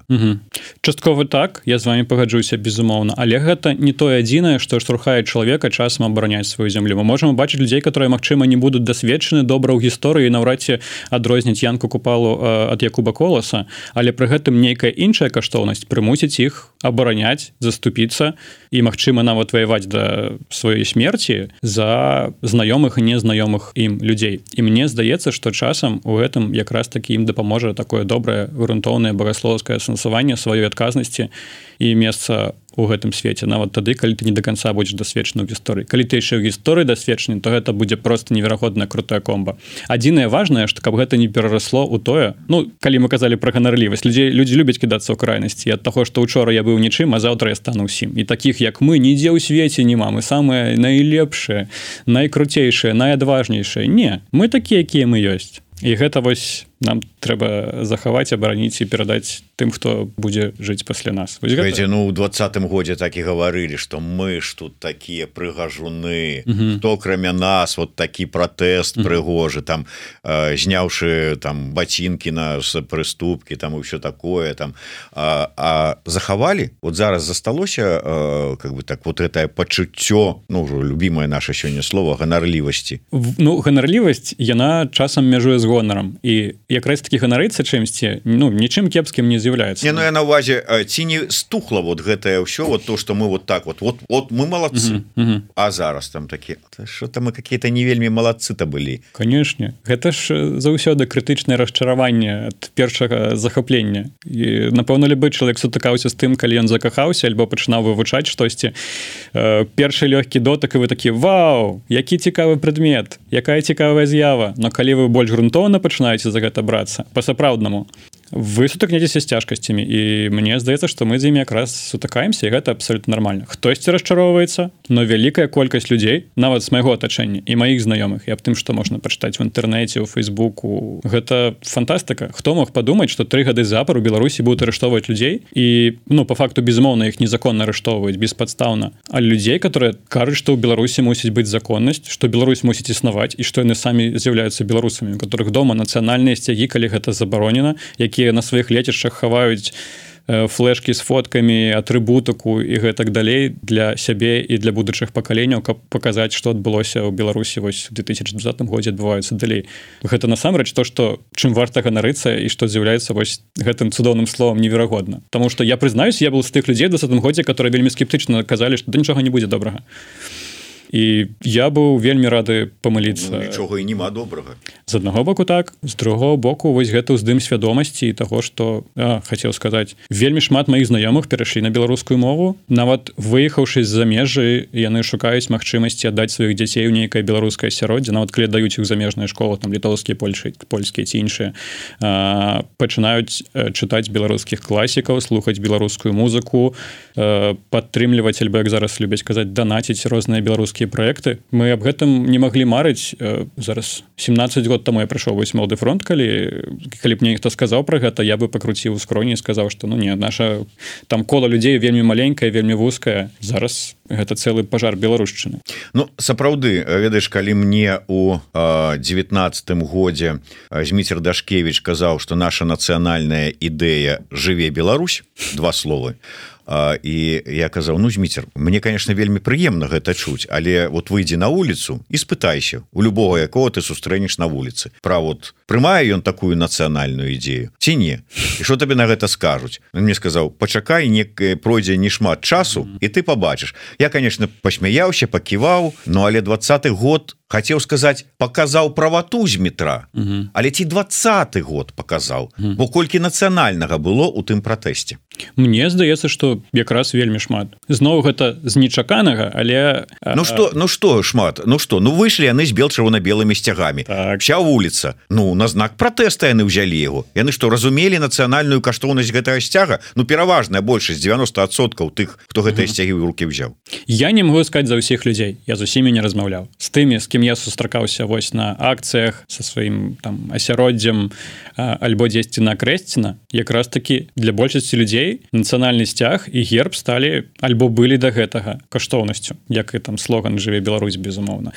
часткова так я з вами пагаджуся безумоўна. Але гэта не тое адзінае что штурхае чалавека часам абараняць сваю зямлю. Мы можем бачыць людзей которые Мачыма не будуць дасведчаны добра ў гісторыі наўрад ці адрозніць янку купалу ад якуба коласа. Але пры гэтым нейкая іншая каштоўнасць прымусіць іх абараняць заступіцца і магчыма нават ваяваць да сваёй смерти за знаёмых незнаёмых ім людзей. І мне здаецца что часам у гэтым якраз якраз таки ім дапаможа такое добрае грунтоўнае багасловскае сэнсаванне сваёй адказнасці і месца у гэтым свеце. Нават тады калі ты не до конца будзеш дасведчаны ў гісторыі. Калі ты яшчэ ў гісторыі дасведчаны то гэта будзе просто неверагодна крутая комба. Адзінае важное что каб гэта не перарасло у тое ну калі мы казалі про ганарлівасць людзей людзі любяць кідацца ў крайнасці. Ад таго что учора я быў нічым а заўтра я стану ўсім. І таких як мы нідзе ў свеце не мамы самые найлепшыя найкруцейшыя найадважнейшыя. Не мы такія якія мы ёсць і гэта вось нам трэба захаваць абараніць і перадаць тым хто будзе жыць пасля нас. Ведзе, ну у двадцатым годзе так і гаварылі что мы ж тут такія прыгажуны. То акрамя нас вот такі пратэст прыгожы там э, зняўшы там бацінкі на прыступкі там ўсё такое там. А, а захавалі? Вот зараз засталося э, как бы так вот это пачуццё ну ўжо любимое наше сёння слово ганарлівасці? Ну ганарлівасць яна часам мяжуе з гонарам. І якраз таки ганарыцца чымсьці ну нічым кепскім не з'яўляецца. Не, ну, я на увазе ці не стухла вот гэтае ўсё вот то что мы вот так вот вот вот мы молодцы uh -huh, uh -huh. а зараз там такі что там мы какие-то не вельмі малацы-то былі? Канешне. Гэта ж заўсёды крытычнае расчараванне ад першага захаплення. І напэўна любы чалавек сутыкаўся з тым калі ён закахаўся альбо пачынаў вывучаць штосьці. Першы лёгкі дотык і вы такі Вау які цікавы прадмет якая цікавая з'ява но калі вы больш грунтоўна пачынаеце за гэта гэта брацца по-сапраўднаму вы сутыкнецеся з цяжкасцямі і мне здаецца што мы з імі якраз сутыкаемся і гэта абсолютно нормально хтосьці расчароўваецца но вялікая колькасць людзей нават з майго атачэння і маіх знаёмых і аб тым што можна пачытаць в інтэрнэце у фейсбуку гэта фантастыка. Хто мог падумаць што тры гады запар у беларусі будуць арыштоўваць людзей? І ну по факту безумоўна іх незаконна арыштоўваюць беспадстаўна. А людзей которые кажуць што ў беларусі мусіць быць законнасць што Беларусь мусіць існаваць і што яны самі з'яўляюцца беларусамі которых дома нацыянальныя сцягі калі гэта забаронена які якія на сваіх лецішчах хаваюць э, флешки з фоткамі атрыбутаку і гэтак далей для сябе і для будучых пакаленняў каб паказаць што адбылося ў беларусі вось 2020 годзе адбываюцца далей. Гэта насамрэч то што чым варта ганарыцца і што з'яўляецца вось гэтым цудоўным словом неверагодна. Таму што я прызнаюсь я был з тых людзей да годзе которые вельмі скептычна казалі што да нічога не будзе добрага і я быў вельмі рады памыліцца. Ну, нічога і няма добрага. З аднаго боку так з другого боку вось гэта ўздым свядомасці таго што хацеў сказаць вельмі шмат маіх знаёмых перайшлі на беларускую мову. Нават выехаўшы з-за межы яны шукаюць магчымасці аддаць сваіх дзяцей у нейкае беларускае асяроддзе. Нават калі даюць іх замежныя школы там літоўскія польшы польскія ці іншыя пачынаюць чытаць беларускіх класікаў слухаць беларускую музыку падтрымліваць альбо як зараз любяць казаць данаціць розныя беларускія беларускія проекты мы об гэтым не маглі марыць э, зараз 17 год таму я прыйшоў вось молоды фронт калі калі б мне хто сказаў про гэта я бы пакруціў у скроні сказаў что ну не наша там кола людзей вельмі маленькая вельмі вузкая. Зараз гэта цэлы пажар беларушчыны. Ну сапраўды ведаеш калі мне у девятнадцатым годзе зміцер дашкевич казаў что наша нацыянальная ідэя жыве Беларусь два словы а і я казаў ну зміцер мне конечно вельмі прыемна гэта чуць але вот выйдзе на улицу і спытайся у любого якого ты сустрэнеш на вуліцы. Пра вот прымае ён такую нацыянальную ідзею ці не? І что табе на гэта скажуць? Мне сказаў пачакай некае пройдзе не шмат часу і ты побачыш я конечно посмяяўся паківаў но але двадцаты год хотел сказать показаў правату з метра. Але ці двадцаты год показаў. Бо колькі нацыянальнага было у тым пратэсце. Мне здаецца что якраз вельмі шмат. Зноў гэта з нечаканага але Ну что ну что шмат? Ну что ну выйшлі яны з бел чырвона-белымі сцягамі. Так. вся вуліца. Ну на знак пратэста яны ўзялі яго. Яны што разумелі нацыянальную каштоўнасць гэтага сцяга? Ну пераважная большасць 90соткаў тых хто гэтыя сцягі ў руки взяў Я не могу сказать за ўсіх людзей. Я з усімі не размаўляў. З тымі з кім я сустракаўся вось на акцыях со сваім там асяроддзям альбо дзесьці на крэсціна якраз таки для большасці людзей нацыянальны сцяг і герб сталі альбо былі да гэтага каштоўнасцю як і там слоган жыве Беларусь безумоўна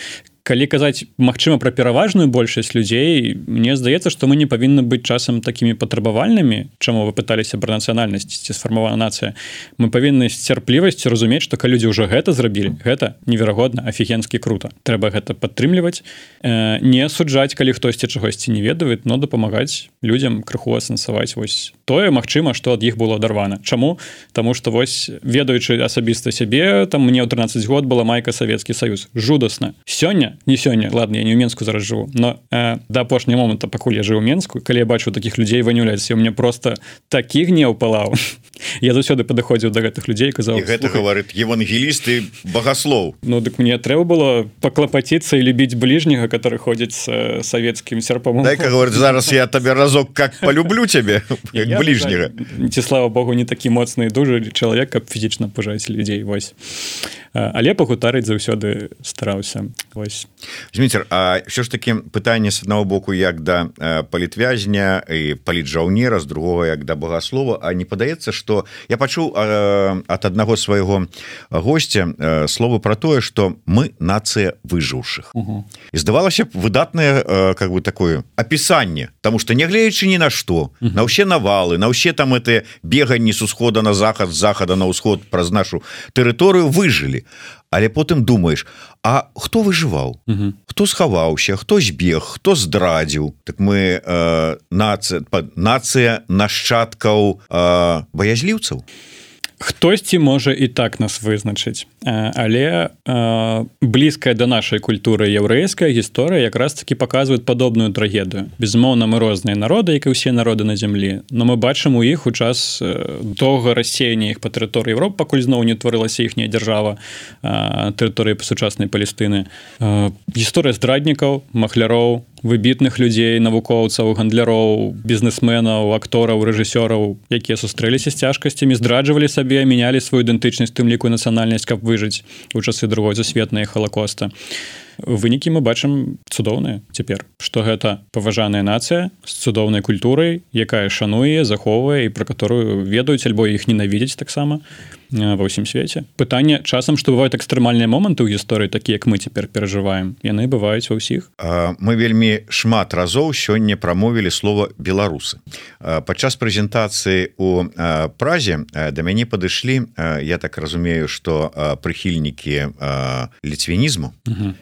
калі казаць Мачыма пра пераважную большасць людзей мне здаецца што мы не павінны быць часам такімі патрабавальнымі чаму вы пыталіся пра нацыянальнасць ці сфармавана нацыя. Мы павінны з цярплівасцю разумець што калі людзі ўжо гэта зрабілі гэта неверагодна афігенскі круто. Трэба гэта падтрымліваць э, не асуджаць калі хтосьці чагосьці не ведаюць но дапамагаць людзям крыху асэнсаваць. Вось тое Мачыма што ад іх было адарвана. Чаму? Таму што вось ведаючы асабіста сябе там мне ў 13 год была майка савецкі саюз. Жудасна. Сёння не сёння ладно я не ў менску зараз жыву но э, да апошняй моманта пакуль я жыў менску калі я бачу таких людзей ванюляць у мне просто такі гнеў палаў я заўсёды падыходзіў до гэтых людзей казаў гэта говорит евангелісты багаслоў Ну дык мне трэба было паклапаціцца і любіць бліжняга который ходзіць с савецкім серпам говорит зараз я табе разок как полюблю цябе бліжняга ці слава Богу не такі моцны дужы чалавек каб фізічна пужаць людзей вось. Але пагутарыць заўсёды стараўся вось Зміцер А що ж таки пытанне з аднаго боку як да палітвязня і палітжаўнера з другого як да богослова А не падаецца что я пачуў ад аднаго свайго гостця словы про тое что мы нацыя выжыўшых. І здавалася б выдатнае как бы такое опісанне тому что нягледзячы ні на што на ўсе навалы на ўсе там это беганні с усхода на захад захада на ўсход праз нашу тэрыторыю выжылі але потым думаешь А хто выжываў? Хто схаваўся хто збег хто здрадзіў? Так мы э, нацыя нацыя нашчадкаў э, баязліўцаў хтосьці можа і так нас вызначыць. Але э, блізкая да нашай культуры яўрэйская гісторыя якраз таки показваюць падобную трагедыю. Безумоўна мы розныя народы як і ўсе народы на зямлі но мы бачым у іх у час доўга рассеяния іх па тэрыторыі Европ пакуль зноў не тварылася іхняя дзяржава тэрыторыі па сучаснай палестыны. Гісторыя здраднікаў махляроў выбітных людзей навукоўцаў гандляроў бізнесменаў актораў рэжысёраў якія сустрэліся з цяжкасцямі здраджвалі сабе мянялі сваю ідэнтычнасць тым ліку нацыянальнасць каб выжыць у часы другой засветнай халакоста. Вынікі мы бачым цудоўныя цяпер. Што гэта паважаная нацыя з цудоўнай культурай якая шануе захоўвае і пра которую ведаюць альбо іх ненавідзець таксама ва ўсім свеце пытанне часам што бываюць экстрэмальныя моманты ў гісторыі такія як мы цяпер перажываем яны бываюць ва ўсіх мы вельмі шмат разоў сёння прамовілі слова беларусы падчас прэзентацыі у празе да мяне падышлі я так разумею что прыхільнікі ліцвінізму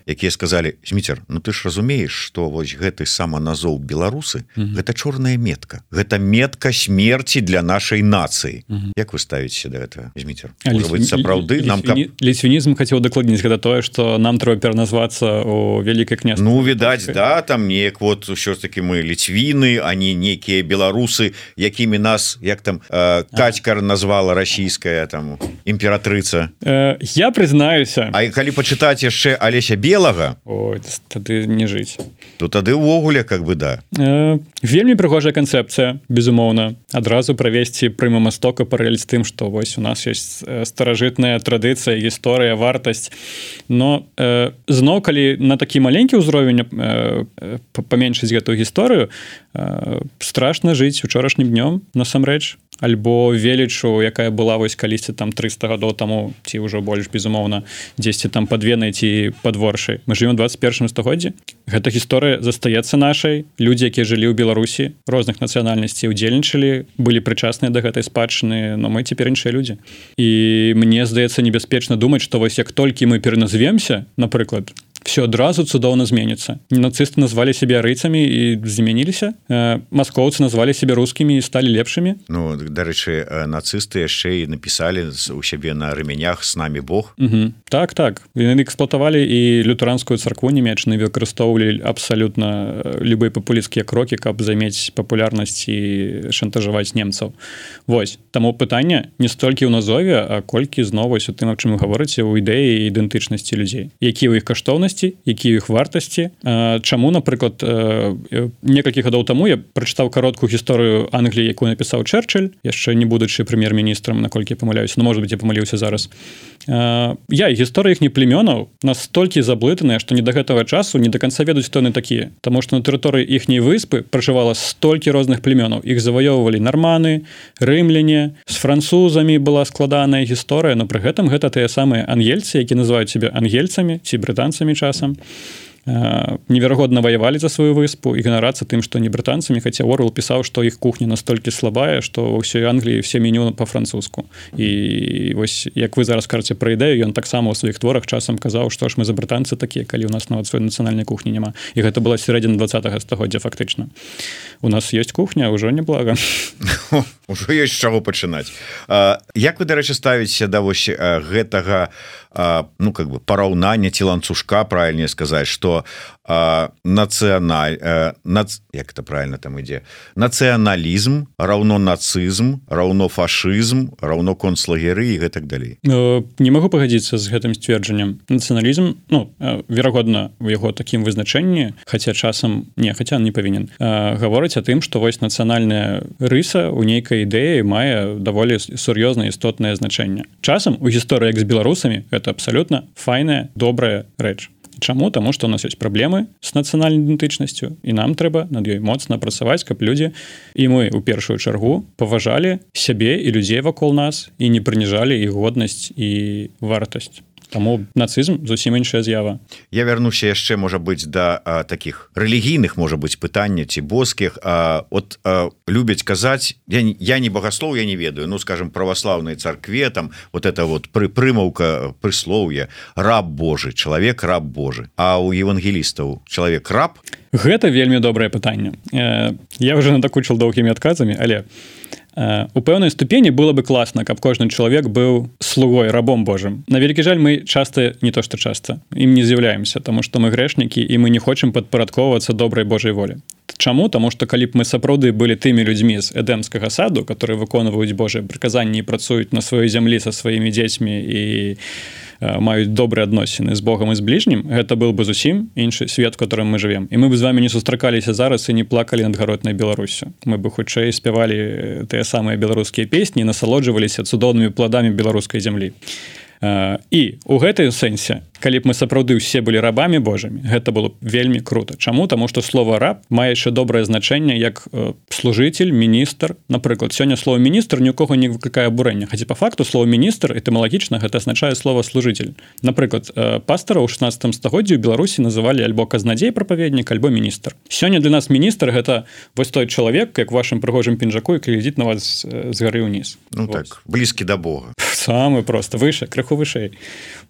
якія сказалі зміцер Ну ты ж разумееш что вось гэты сама назоў беларусы гэта чорная метка. Гэта метка смерти для нашай нацыі Як вы ставіце да этого зміцер ветер. Сапраўды нам каб... ліцвінізм хацеў дакладніць гэта тое что нам трэба пераназвацца у вялікай кня Ну відаць да там неяк вот ўсё ж таки мы ліцвіны они некія беларусы якімі нас як там э, кацькар назвала расійская там імператрыца э, я прызнаюся А калі пачытаць яшчэ алеся белага тады не жыць то тады ўвогуле как бы да. Э, вельмі прыгожая канцэпцыя безумоўна адразу правесці прыма мастока паралель з тым что вось у нас есть старажытная традыцыя гісторыя вартасць но э, зноў калі на такі маленькі ўзровень э, э, паменшыць гэтую гісторыю э, страшна жыць учорашнім днём насамрэч альбо велічу якая была вось калісьці там 300 гадоў таму ці ўжо больш безумоўна дзесьці там падвенай ці подворшай мы живем 21 стагоддзі. Гэта гісторыя застаецца нашай. Людзі якія жылі ў беларусі розных нацыянальнасцей удзельнічалі былі прычасныя да гэтай спадчыны но мы цяпер іншыя людзі. І мне здаецца небяспечна думаць што вось як толькі мы пераназвемся напрыклад все адразу цудоўна зменіцца нацысты назвалі сябе рыцамі і змяніліся э, маскоўцы назвалі сябе рускімі і сталі лепшымі Ну дарэчы нацысты яшчэ і напісалі у сябе на рымянях с нами Бог так так. Яны эксплуатавалі і лютеранскую царкву немечны выкарыстоўвалі абсалютна любыя папуліцкія крокі каб замець папулярнасць і шантажаваць немцаў Вось. Таму пытанне не столькі ў назове а колькі знову у тым чым вы гаворыце ў ідэі ідэнтычнасці людзей які ў іх каштоўнасць каштоўнасці які іх вартасці. Чаму напрыклад некалькі гадоў таму я прачытаў кароткую гісторыю Англіі якую напісаў чэрчыль яшчэ не будучы прэм'ер-міністрам наколькі памыляюся ну, может быть я памыліўся зараз. Я гісторыя іх не племёнаў настолькі заблытаныя што не да гэтага часу не до конца ведаюць тоны такія. Таму што на тэрыторыі іхняй выспы пражывала столькі розных племёнаў. Іх заваёўвалі нарманы рымляне з французамі была складаная гісторыя но пры гэтым гэта тыя самыя ангельцы які называюць себе ангельцамі ці брытанцамі часам неверагодна ваявалі за сваю выспу і ганарацца тым што не брытанцамі хаця орл пісаў што іх кухня настолькі слабая што ўсёй англіі все меню па-французску. І вось як вы зараз карце пра ідэю ён таксама ў сваіх творах часам казаў што ж мы за брытанцы такія калі у нас нават свой нацыянальнай кухні няма. І гэта была сярэдзіна два стагоддзя фактычна. У нас есть кухня ўжо неблага ўжо ёсць чаго пачынаць. Як вы дарэчы ставіце да вось гэтага ну как бы параўнання ці ланцужка правильнее сказаць что нацыяналь нац... як это правильно там ідзе? Нацыяналізм раўно нацызм раўно фашызм раўно концлагеры і гэтак далей. Не могу пагадзіцца з гэтым сцверджаннем нацыяналізм ну верагодна у яго такім вызначэнні хаця часам не хаця не павінен гаворыць о тым что вось нацыянальная рыса у нейкай ідэі мае даволі сур'ёзна істотнае значэнне. Часам у гісторыі як з беларусамі это абсалютна файная добрая рэч. Чаму? Таму што у нас ёсць праблемы з нацыянальнай ідэнтычнасцю і нам трэба над ёй моцна працаваць каб людзі і мы у першую чаргу паважалі сябе і людзей вакол нас і не прыніжалі іх годнасць і вартасць Таму нацызм зусім іншая з'ява. Я вярнуся яшчэ можа быць да а, таких рэлігійных можа быць пытання ці боскіх. От а, любяць казаць я, я не багаслоў я не ведаю ну скажем праваслаўнай царкве там вот это вот пры прымаўка прыслоўе раб Божы чалавек раб Божы а у евангелістаў чалавек раб Гэта вельмі добрае пытанне. Э, я уже надакучыл доўгімі адказамі але у пэўнай ступені было бы класна каб кожны чалавек быў слугой рабом Божым. На вялікі жаль мы часто не то что часто ім не з'яўляемся тому что мы грэшнікі і мы не хочам падпарадковацца добрай Божай волі. Чаму? Таму што калі б мы сапраўды былі тымі людзьмі з эдэмскага саду которые выконваюць Божыя прыказанні працуюць на сваёй зямлі са сваімі дзецьмі і маюць добрыя адносіны з Богом і з бліжнім гэта был бы зусім іншы свет которым мы живвем і мы бы з вами не сустракаліся зараз і не плакалі над гаротнай Беларусю. Мы бы хутчэй спявалі тыя самыя беларускія песні насалоджваліся цудоўнымі пладамі беларускай зямлі і у гэтай сэнсе калі б мы сапраўды ўсе былі рабамі Божымі гэта было вельмі круто. Чаму? Таму што слова раб мае яшчэ добрае значэнне як э, служитель міністр. Напрыклад сёння слово міністр ні у кого не выклікае абурэння. Хаця по факту слово міністр этымалагічна гэта азначае слово служитель напрыклад э, пастара ў 16 стагоддзі у беларусі называлі альбо казнадзей прапаведнік альбо міністр сёння для нас міністр гэта вось той чалавек як вашим прыгожым пінжаку і глядзіць на вас з гары ўніз. Ну, так блізкі да Бога самы просто выше крыху вышэй.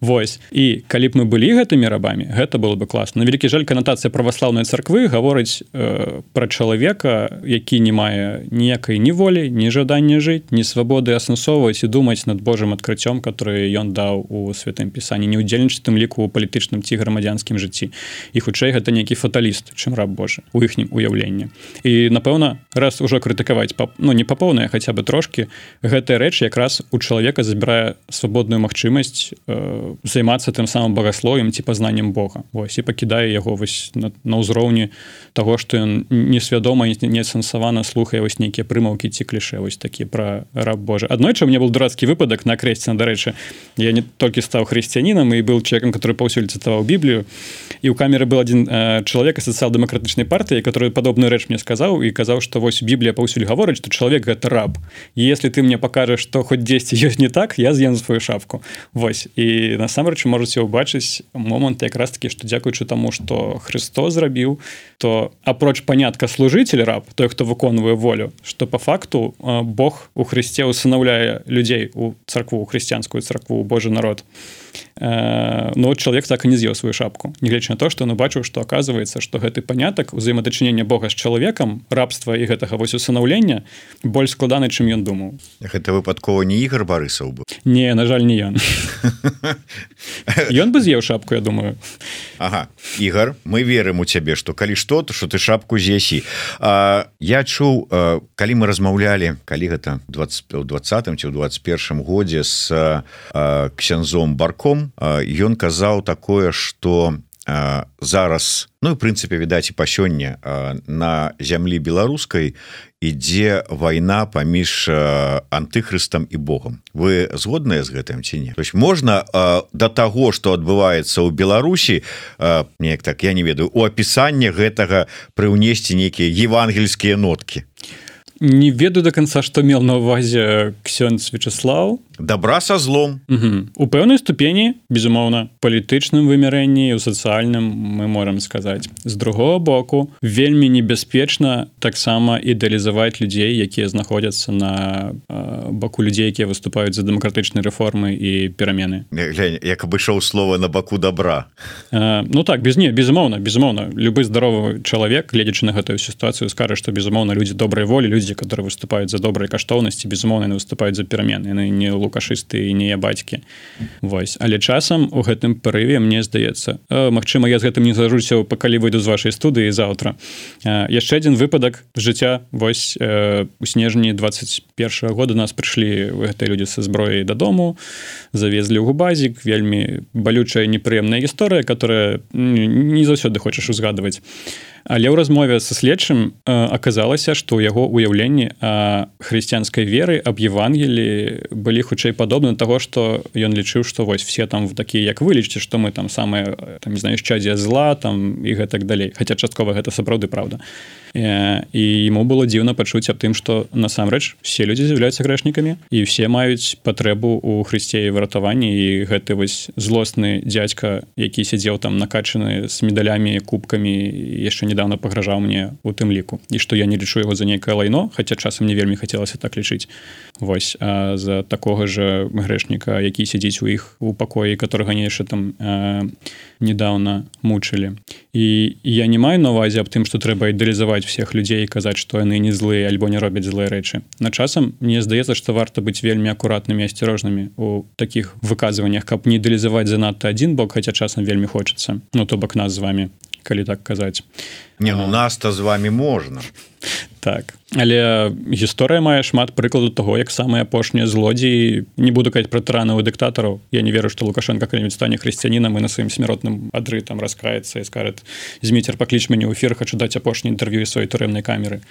Вось. І калі б мы былі гэтымі рабамі гэта было бы класна. Вялікі жаль канатацыя праваслаўнай царквы гаворыць э, пра чалавека які не мае ніякай ніволі ні жадання жыць не свабоды асэнсоўваць і думаць над Божым адкрыццём который ён даў у святым пісанні не удзельнічаць тым ліку у палітычным ці грамадзянскім жыцці. І хутчэй гэта нейкі фаталіст чым раб Божа у іхнім уяўленні. І напэўна раз ужо крытыкаваць па ну не па поўнае хаця бы трошки гэтая рэч якраз у чалавека забірае свабодную магчымасць э, займацца тым самым багасловем ці пазнаннем Бога. Вось і пакідае яго вось на, на ўзроўні того што ён несвядома несэнсавана слухае вось нейкія прымаўкі ці кліше вось такі пра раб Божа. Аднойчы мне был дурацкі выпадак на крэсці дарэчы я не толькі стаў хрысціянінам і был чалавекам который паўсюль цытаваў біблію і ў камеры был один э, чалавек сацыял-дэмакратычнай партыі который падобную рэч мне сказаў і казаў што вось біблія паўсюль гаворыць што чалавек гэта раб. Если ты мне пакажаш што хоць дзесьці ёсць не так я з'ем сваю шапку. Вось. І насамрэч можете ўбачыць момант якраз таки что дзякуючы тому что Христо зрабіў то апроч панятка служитель раб той хто выконвае волю что по факту Бог у Христе усынаўляе людзей у царкву хрысціянскую царкву Божий народ но ну, чалавек так і не з'еў сваю шапку негледзяч на то что он убачыў что оказывается что гэты панятак узаемадачынення Бога з чалавекам рабства і гэтага вось усынаўлення больш складаны чым ён думаў. Гэта выпадкова не ігор барысаў бы не на жаль не ён. Ён бы з'еў шапку я думаю. Ага Ігор мы верым у цябе что калі што то что ты шапку з'ясі я чуў а, калі мы размаўлялі калі гэта 20 20 ці ў 21 годзе с ксянзом барком ён казаў такое что зараз ну прынцыпе відаць і па сёння на зямлі беларускай ідзе вайна паміж антыхрыстам і Богом. Вы згодныя з гэтым ці не? То есть можна до таго что адбываецца ў Беларусі неяк так я не ведаю у апісанне гэтага прыўнесці нейкія евангельскія ноткі? Не ведаю до конца что мел на увазе ксёнц Вячеслав добра со злом. У пэўнай ступені безумоўна палітычным вымярэнні у сацыяльным мы можем сказаць. З другого боку вельмі небяспечна таксама ідэалізаваць людзей якія знаходзяцца на баку людзей якія выступаюць за дэмакратычнай рэформы і перамены. Як абышоў слова на баку добра. Ну так без не безумоўна безумоўна. Любы здаровы чалавек гледзячы на гэтую сітуацыю скажа што безумоўна людзі добрай волі людзі которые выступаюць за добрыя каштоўнасці безумоўна выступаюць за перамены. Яны не лу лукашысты і не бацькі. Вось. Але часам у гэтым парыве мне здаецца Мачыма я з гэтым не зажуся па калі выйду з вашай студыі заўтра. Яшчэ один выпадак жыцця. Вось у снежні 21 года нас прыйшлі гэтыя людзі са зброяй дадому завезлі ў губазік. Вельмі балючая непрыемная гісторыя которая не заўсёды хочаш узгадваць але ў размове са следчым аказалася што яго уяўленні хрысціянскай веры аб евангелі былі хутчэй падобны таго што ён лічыў што вось все там такія як вылічце што мы там самае там не знаю чадзя зла там і гэтак далей. Хаця часткова гэта сапраўды праўда і ему было дзіўна пачуць аб тым што насамрэч все людзі з'яўляюцца грэшнікамі і все маюць патрэбу у хрысце і выратаванні і гэты вось злосны дзядзька які сядзеў там накачаны з медалямі кубкамі яшчэ недавно пагражаў мне у тым ліку. І што я не лічу яго за нейкае лайно хаця часам не вельмі хацелася так лічыць. Вось за такога же грэшніка які сядзіць у іх у пакоі которого яшчэ там э, недавно мучылі. І я не маю на увазе аб тым што трэба ідэалізаваць всех людзей казаць што яны не злыя альбо не робяць злыя рэчы. На часам мне здаецца што варта быць вельмі акуратнымі асцярожнымі у таких выказваннях каб не ідэалізаваць занадта адзін бок хаця часам вельмі хочацца. Ну то бок нас з вами калі так казаць не ну нас-то з вами можна так. Але гісторыя мае шмат прыкладу того як самыя апошнія злодзеі не буду казаць пра тыранавы дыктатараў я не веру што лукашенко калі-нибудь стане хрысціянінам і на сваім смяротным адры там раскаецца і скажет зміцер пакліч мяне ў эфир хочу даць апошні інтэрв'ю сваёй турэмнай камеры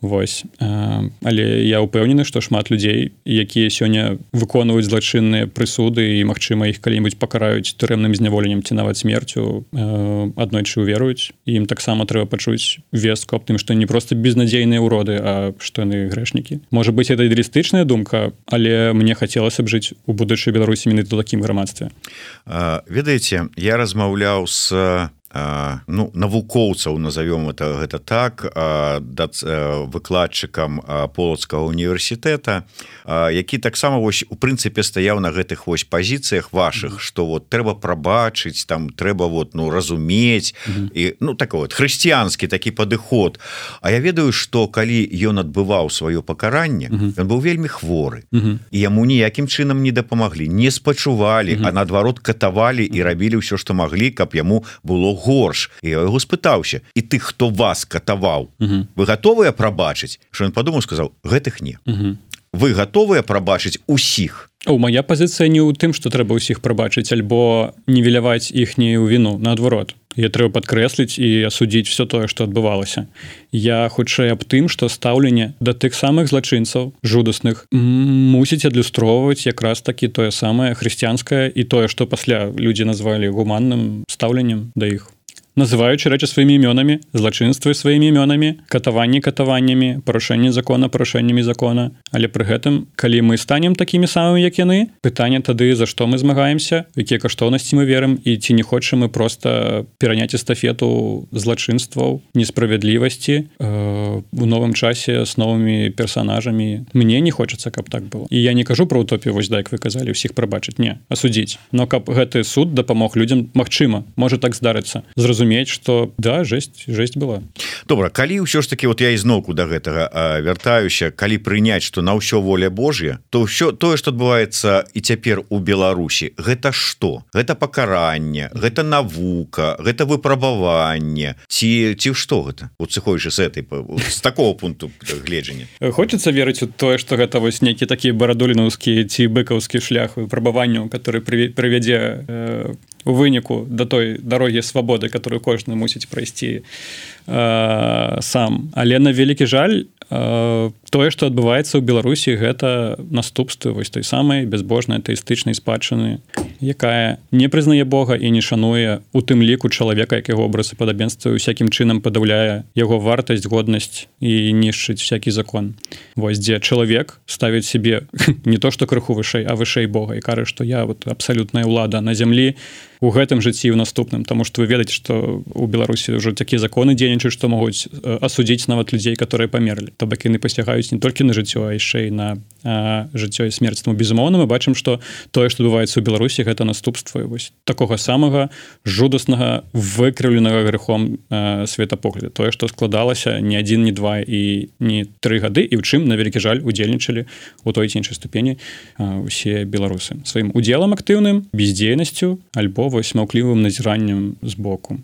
Вось. Але я ўпэўнены што шмат людзей якія сёння выконваюць злачынныя прысуды і магчыма іх калі-нибудь пакараюць турэмным зняволеннем ці нават смерцю аднойчы уверуюць ім таксама трэба пачуць вестку аб тым што не просто безнадзейныя ўроды а што яны грэшнікі. Можа быть это ідэалістычная думка але мне хацелася б жыць у будучай беларусі менавіта такім грамадстве. Ведаеце я размаўляў с ну навукоўцаў назовём это гэта так да выкладчыкам полацкага універсітэта які таксама вось у прынцыпе стаяў на гэтых вось пазіцыях ваших что вот трэба прабачыць там трэба вот ну разумець. І ну так вот хрысціянскі такі падыход. А я ведаю что калі ён адбываў сваё пакаранне ён быў вельмі хворы. І яму ніякім чынам не дапамаглі не спачувалі а наадварот катавалі і рабілі ўсё што маглі каб яму было горш. І я яго спытаўся. І ты хто вас катаваў вы готовыя прабачыць? Що ён падумаў сказаў гэтых не. Вы готовыя прабачыць усіх? У моя пазіцыя не ў тым што трэба ўсіх прабачыць альбо нівеляваць іхнюю віну наадварот я трэба падкрэсліць і асудзіць все тое што адбывалася. Я хутчэй аб тым што стаўленне да тых самых злачынцаў жудасных мусіць адлюстроўваць якраз такі тое самае хрысціянскае і тое што пасля людзі назвалі гуманным стаўленнем да іх называючы рэчы сваімі імёнамі злачынствы сваімі імёнамі катаванні катаваннямі парушэнне закона парушэннямі закона. Але пры гэтым калі мы станем такімі самымі як яны пытанне тады за што мы змагаемся якія каштоўнасці мы верым і ці не хочам мы просто пераняць эстафету злачынстваў несправядлівасці э, у новым часе с новымі персонажамі мне не хочацца каб так было. І я не кажу про утопію вось дайк вы казалі ўсіх прабачыць. Не асудзіць. Но каб гэты суд дапамог людям Мачыма можа так здарыцца. Зразумець разумець что да жесть жесть была. Добра калі ўсё ж таки вот я ізноўку до да гэтага вяртаюся калі прыняць что на ўсё воля Божья то ўсё тое что адбываецца і цяпер у Беларусі гэта что гэта пакаранне гэта навука гэта выпрабаванне. Ці ці что гэта? Вот сыходзіш с этой с такого пункту гледжання. Хочется верыць у тое что гэта вось нейкі такія барадулінаўскія ці быкаўскі шлях выпрабаванняў который прывядзе э, у выніку да той дарогі свабоды которую кожны мусіць прайсці э, сам. Але на вялікі жаль э, тое што адбываецца ў беларусі гэта наступствы вось той самай бязбожнай тэістычнай спадчыны якая не прызнае Бога і не шануе у тым ліку чалавека які вобразы падабенства усякім чынам падаўляе яго вартасць годнасць і нішчыць всякий закон. Вось дзе чалавек ставіць себе не то што крыху вышэй а вышэй Бога і кажа што я вот абсалютная ўлада на зямлі у гэтым жыцці ў наступным тому что вы ведаеце что у беларусі ўжо такія законы дзейнічаюць што могуць асудзіць нават людзей которые памерлі. То бок яны пасягаюць не толькі на жыццё а яшчэ і на жыццё і смерць. Тому безумоўна мы бачым что тое что адбываецца у беларусі гэта наступства вось такога самага жудаснага выкрыўленага грыхом светапогляда. Тое что складалася не адзін не два і не тры гады і ў чым на вялікі жаль удзельнічалі у той ці іншай ступені усе беларусы. Сваім удзелам актыўным бездзейнасцю альбо вось маўклівым назіраннем збоку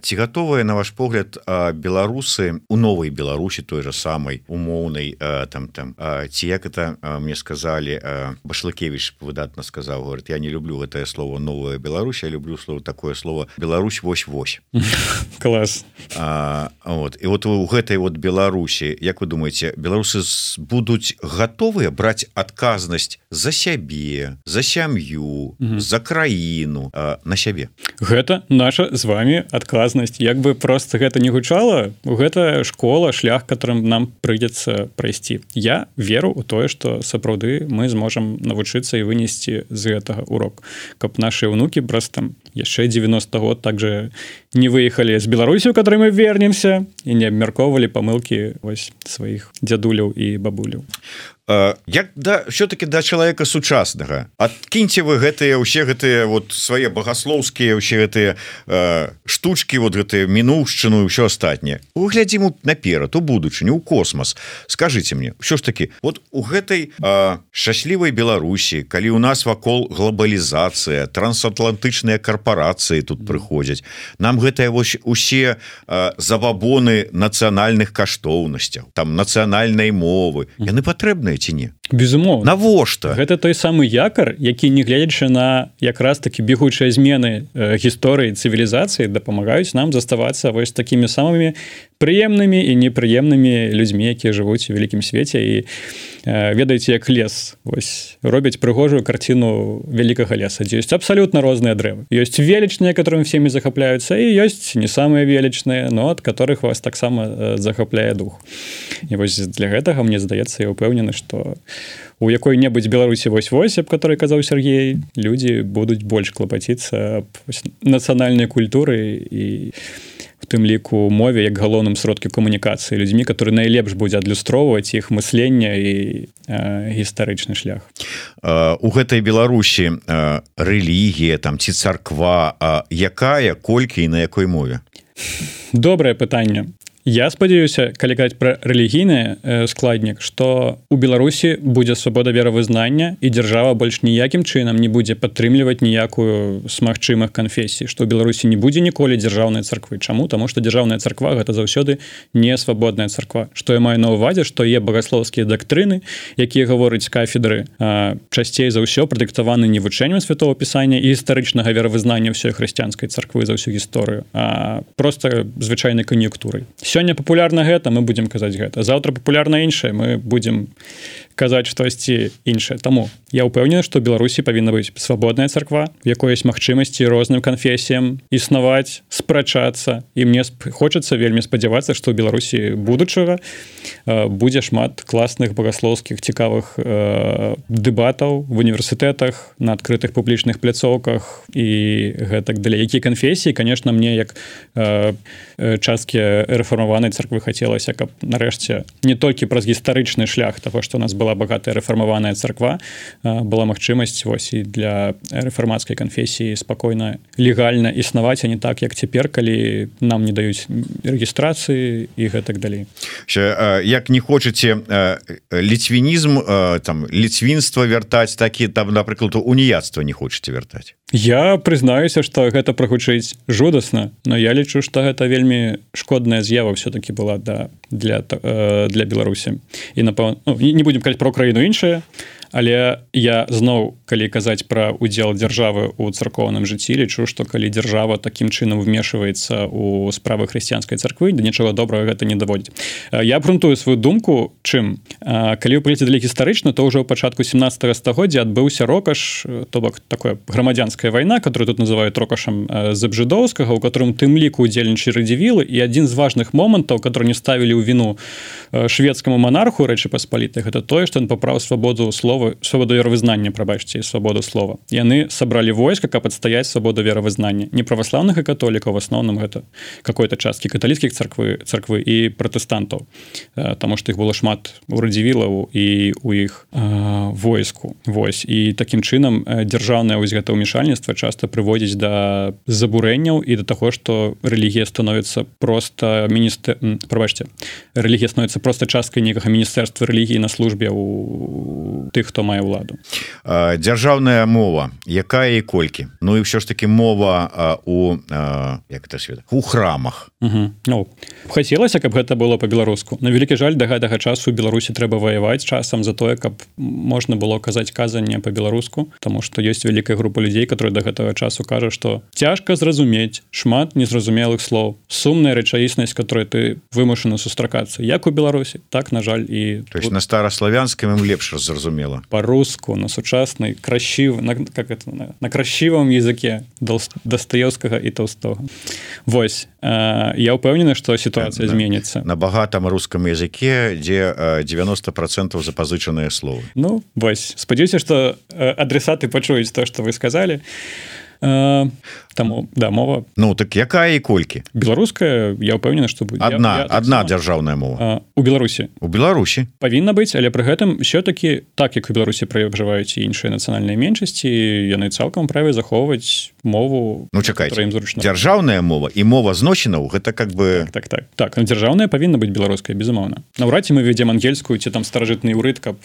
ці гатовыя на ваш погляд беларусы у новай беларусі той же самай умоўнай там там ці як это мне сказали башлыкевич выдатна сказал говорит я не люблю гэтае слово новая Беларусь я люблю слово такое слово Беларусь вось вось класс. А, вот. І вот у гэтай вот Беларусі Як вы думаете беларусы будуць готовыя браць адказнасць за сябе за сям'ю за краіну на сябе? Гэта наша з вами адказнасць. Як бы просто гэта не гучала гэта школа шлях которым нам прыйдзецца прайсці. Я веру у тое что сапраўды мы зможам навучыцца і вынесці з гэтага урок. Каб наши унукі просто яшчэ 90 год также не выехалі з беларусю которой мы вернемся і не абмяркоўвалі памылки вось сваіх дзядуляў і бабуляў як да все-таки да чалавека сучаснага адкіньце вы гэтыя ўсе гэтыя вот свае багаслоўскія ўсе гэтыя э, штучки вот гэтыя мінуўшчыну ўсё астатняе выглядзім наперад у будучыню у космос. Скажите мне що ж таки вот у гэтай шчаслівай Беларусі калі у нас вакол глобалізацыя трансатлантычныя карпорацыі карпорацыі тут прыходзяць нам гэтыя вось усе забабоны нацыянальных каштоўнасцяў там нацыянальнай мовы. Яны патрэбныя ці не безумоўна. Навошта? Гэта той самы якар які не гледзячы на якраз таки бегучыя змены гісторыі цывілізацыі дапамагаюць нам заставацца вось такімі самымі прыемнымі і непрыемнымі людзьмі якія жывуць у вялікім свеце і ведаеце як лес вось робяць прыгожую карціну вялікага леса дзе ёсць абсалютна розныя дрэвы. Ёсць велічныя которым всеми захапляюцца і ёсць не самыя велічныя но ад которых вас таксама захапляе дух. І вось для гэтага мне здаецца я упэўнены что у якой-небудзь беларусі вось вось аб которой казаў Сергей людзі будуць больш клапаціцца нацыянальнай культуры і в тым ліку мове як галоўным сродкі камунікацыі людзьмі которые найлепш будзе адлюстроўваць іх мыслення і э, гістарычны шлях. У гэтай беларусі рэлігія там ці царква якая колькі і на якой мове? Добрае пытанне Я спадзяюся калі казаць пра рэлігійны э, складнік што у беларусі будзе свабода веравызнання і дзяржава больш ніякім чынам не будзе падтрымліваць ніякую з магчымых канфесій што беларусі не будзе ніколі дзяржаўнай царквы. Чаму? Таму што дзяржаўная царква гэта заўсёды не свабодная царква. Што я маю на ўвазе што є багасловскія дактрыны якія гаворыць кафедры часцей за ўсё прадыктаваны не вучэннем святого пісання і гістарычнага веравызнання ўсёй хрысціянскай царквы за ўсю гісторыю а просто звычайнай кан'юнктурай сёння папулярна гэта мы будемм казаць гэта. Заўтра папулярна іншае мы будемм казаць штосьці іншае. Таму я ўпэўнены што беларусі павінна быць свабодная царква якой ёсць магчымасці розным канфесіям існаваць спрачацца. І мне хочацца вельмі спадзявацца што беларусі будучага будзе шмат класных багаслоўскіх цікавых дэбатаў в універсітэтах на адкрытых публічных пляцоўках і гэтак далей. Які канфесіі конечно мне як часткі рэфармаванай царквы хацелася каб нарэшце не толькі праз гістарычны шлях того што нас была багатая рэфармаваная царква была магчымасць вось і для рэфармацкай канфесіі спакойна легальна існаваць а не так як цяпер калі нам не даюць рэгістрацыі і гэтак далей. Як не хочаце ліцвінізм там ліцвінства вяртаць такі там напрыклад уніяцтва не хочаце вяртаць? Я прызнаюся што гэта прагучыць жудасна но я лічу што гэта вельмі шкодная з'ява все-таки была да для для беларусі. І напэўна ну, не будем казаць про краіну іншае але я зноў калі казаць пра удзел дзяржавы у царкоўным жыцці лічу што калі дзяржава такім чынам вмешваецца у справы хрысціянскай царквы да нічога добрага гэта не даводзіць. Я грунтую сваю думку чым калі прыйдзе для гістарычна то ўжо ў пачатку 17 стагоддзя адбыўся рокаш то бок такое грамадзянская вайна которую тут называют рокашам забжидоўскага у которым тым ліку удзельнічай радзівілы і адзін з важных момантаў который не ставілі ў віну шведскаму монарху рэчы паспалітай гэта тое што ён паправ свабоду слова слова свабоду веравызнання прабачце свабоду слова. Яны сабралі войска каб адстаяць свабоду веравызнання не праваслаўных і католікаў в асноўным гэта какой-то часткі каталіцкіх царквы царквы і пратэстантаў Таму што іх было шмат у радзівілаў і у іх войску Вось і такім чынам дзяржаўнае вось гэта ўмешальніцтва часта прыводзіць да забурэнняў і да таго што рэлігія становіцца просто міністр прабачце рэлігія становіцца просто часткай некага міністэрства рэлігіі на службе у тых хто мае ўладу дзяржаўная мова. Якая і колькі? Ну і ўсё ж таки мова у як это свет у храмах Ну хацелася каб гэта было по-беларуску на вялікі жаль да гэтага часу Беларусі трэба ваяваць часам за тое каб можна было казаць казанне по-беларуску Таму что есть вялікая група людзей которые до гэтага часу кажа что цяжка зразумець шмат незразумелых слоў. Сумная рэчаіснасць которой ты вымушаны сустракацца як у Беларусі так на жаль і то есть на старославянскім лепш зразумела. По-руску на сучаснай красів на как это на, на красивом языке дастаёвскага і толстого. Вось э, я упэўнены что ситуация зменится на багатом русском языке дзе 90 процентов запазычаныя словы. Ну вось. Спадзяюся что адресаты пачуюць то что вы сказали Таму да мова. Ну так якая і колькі? Беларуская я ўпэўнена што будзе одна я, я одна сама... дзяржаўная мова. У беларусі. У беларусі. Павінна быць але пры гэтым все-таки так як у беларусі прыжываюць іншыя нацыянальныя меншасці яны цалкам праве захоўваць мову Ну чакай ім зручна. дзяржаўная мова і мова зносінаў гэта как бы так так так, так дзяржаўная павінна быць беларуская безумоўна. Наўрад ці мы ведзем ангельскую ці там старажытны ўрыд каб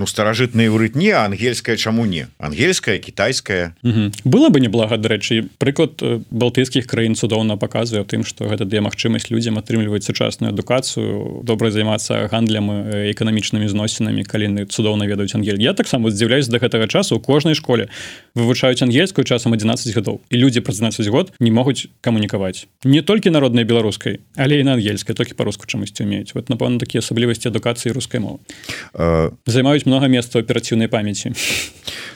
Ну старажытны ўрыд не ангельская чаму не ангельская кітайская. Было бы неблага дарэчы прыклад балтыйскіх краін цудоўна паказвае тым што гэта дае магчымасць людзям атрымліваць сучасную адукацыю добра займацца гандлем эканамічнымі зносінамі каліны цудоўна ведаюць ангель. Я таксама здзіўляюсь да гэтага часу у кожнай школе. Вывучаюць ангельскую часам 11 гадоў. І людзі праз 12 год не могуць камунікаваць. Не толькі народнай беларускай але і на ангельскай толькі па-руску чамусьці умеюць вот напэўна такія асаблівасці адукацыі рускай мовы. Займаюць много места аперацыўнай памяці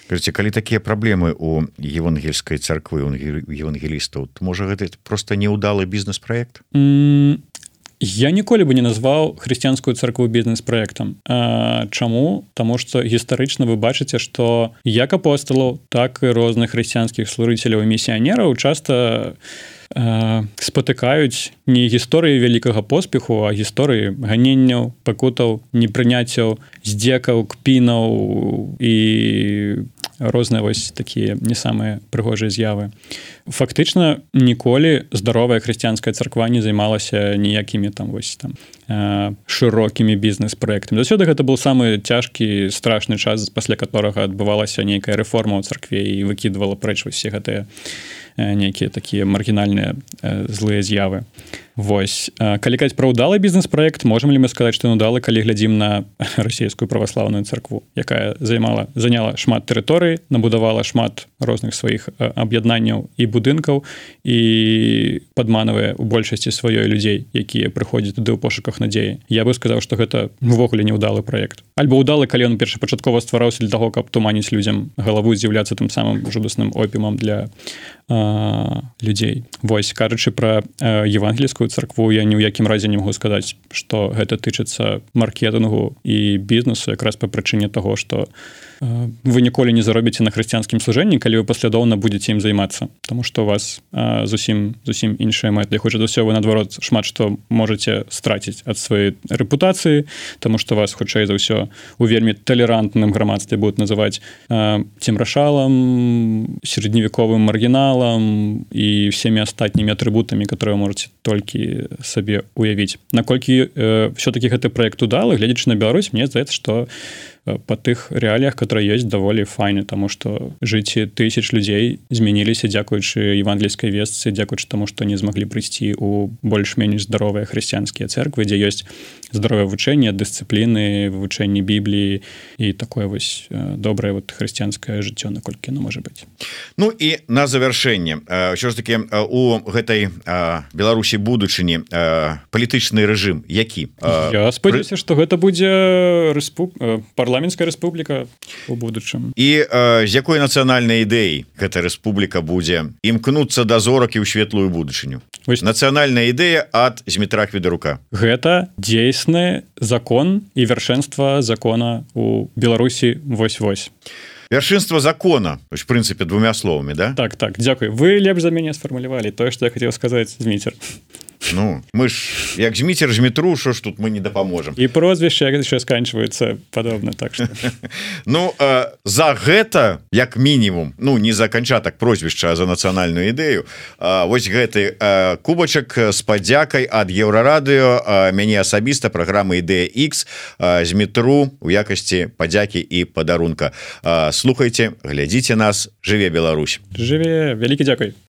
Кажите, калі такія праблемы у евангельскай царквы евангелістаў можа гэта просто неудалы бізнес-праект? Mm, я ніколі бы не назваў хрысціянскую царкву бізнес-праектам. Чаму? Таму што гістарычна вы бачыце што як апосталаў так і розных хрысціянскіх служыцеляў і місіянераў часта спатыкаюць не гісторыі вялікага поспеху а гісторыі ганенняў пакутаў непрыняццяў здзекаў кпінаў і розныя вось такія не самыя прыгожыя з'явы. Фактычна ніколі здаровая хрысціянская царква не займалася ніякімі там вось там шырокімі бізнес-праектамі. Заўсёды гэта был самы цяжкі страшны час пасля которого адбывалася нейкая рэформа ў царкве і выкідывала прэч усе гэтыя нейкія такія маргінальныя злыя з'явы Вось. Калі казаць пра ўдалы бізнес-праект можем ли мы сказаць што удалы калі глядзім на расійскую праваслаўную царкву якая займала заняла шмат тэрыторый набудавала шмат розных сваіх аб'яднанняў і будынкаў і падманавае у большасці сваёй людзей якія прыходзяць туды ў пошуках надзеі. Я бы сказаў што гэта увогуле неудалы проект альбо удалы калі ён першапачаткова ствараўся для таго каб туманіць людзям галаву з'яўляцца тым самым жудасным опімам для а, людзей. Вось кажучы пра евангельскую каталіцкую царкву я ні ў якім разе не могу сказаць што гэта тычыцца маркетынгу і бізнесу якраз па прычыне таго што вы ніколі не заробіце на хрысціянскім служэнні калі вы паслядоўна будетеце ім займацца Таму што у вас а, зусім зусім іншая мэты хоча за ўсё вы наадварот шмат што можете страціць ад сваёй рэпутацыі Таму што вас хутчэй за ўсё у вельмі талерантным грамадстве будуць называць цемрашалам сярэдневяковым маргіналам і всеми астатнімі атрыбутамі которые можете толькі сабе уявіць наколькі э, все-таки гэты проект удалы гледзячы на Беларусь мне здаецца что по тых рэаліях которые есть даволі файны тому что жыцці тысяч людзей змяніліся дзякуючы евангельскай весцы дзякуючы тому что не змаглі прыйсці у больш-менш здаровыя хрысціянскія церквы дзе ёсць здаровае вывучэнне дысцыпліны вывучэнні бібліі і такое вось добрае вот хрысціянскае жыццё наколькі оно можа быть. Ну і на завяршэнне що ж таки у гэтай Беларусі будучыні палітычны рэжым які Я спадзяюся что гэта будзе рэспу парламент парламенская Рэспубліка у будучым і э, з якой нацыянальнай ідэі гэта рэспубліка будзе імкнуцца да зорак і ў светлую будучыню нацыянальная ідэя ад зметрах відарука гэта дзейсны закон і вяршэнства закона у Беларусі вось-вось вяршынства закона в прынцыпе двумя словамі да? Так так дзякуй. Вы лепш за мяне сфармулявалі тое што я хотел сказаць зміцер Ну мы ж як зміцер жметру що ж тут мы не дапаможам. І прозвішча яшчэ сканчваецца падобна так что... Ну э, за гэта як мінімум Ну не за канчатак прозвішча за нацыянальную ідэю Вось гэты э, кубачак з падзякай ад еўрарадыё мяне асабіста праграмы ідэя X з метру у якасці падзякі і падарунка. Слухайте глядзіце нас жыве Беларусь. Жыве вялікі дзякуй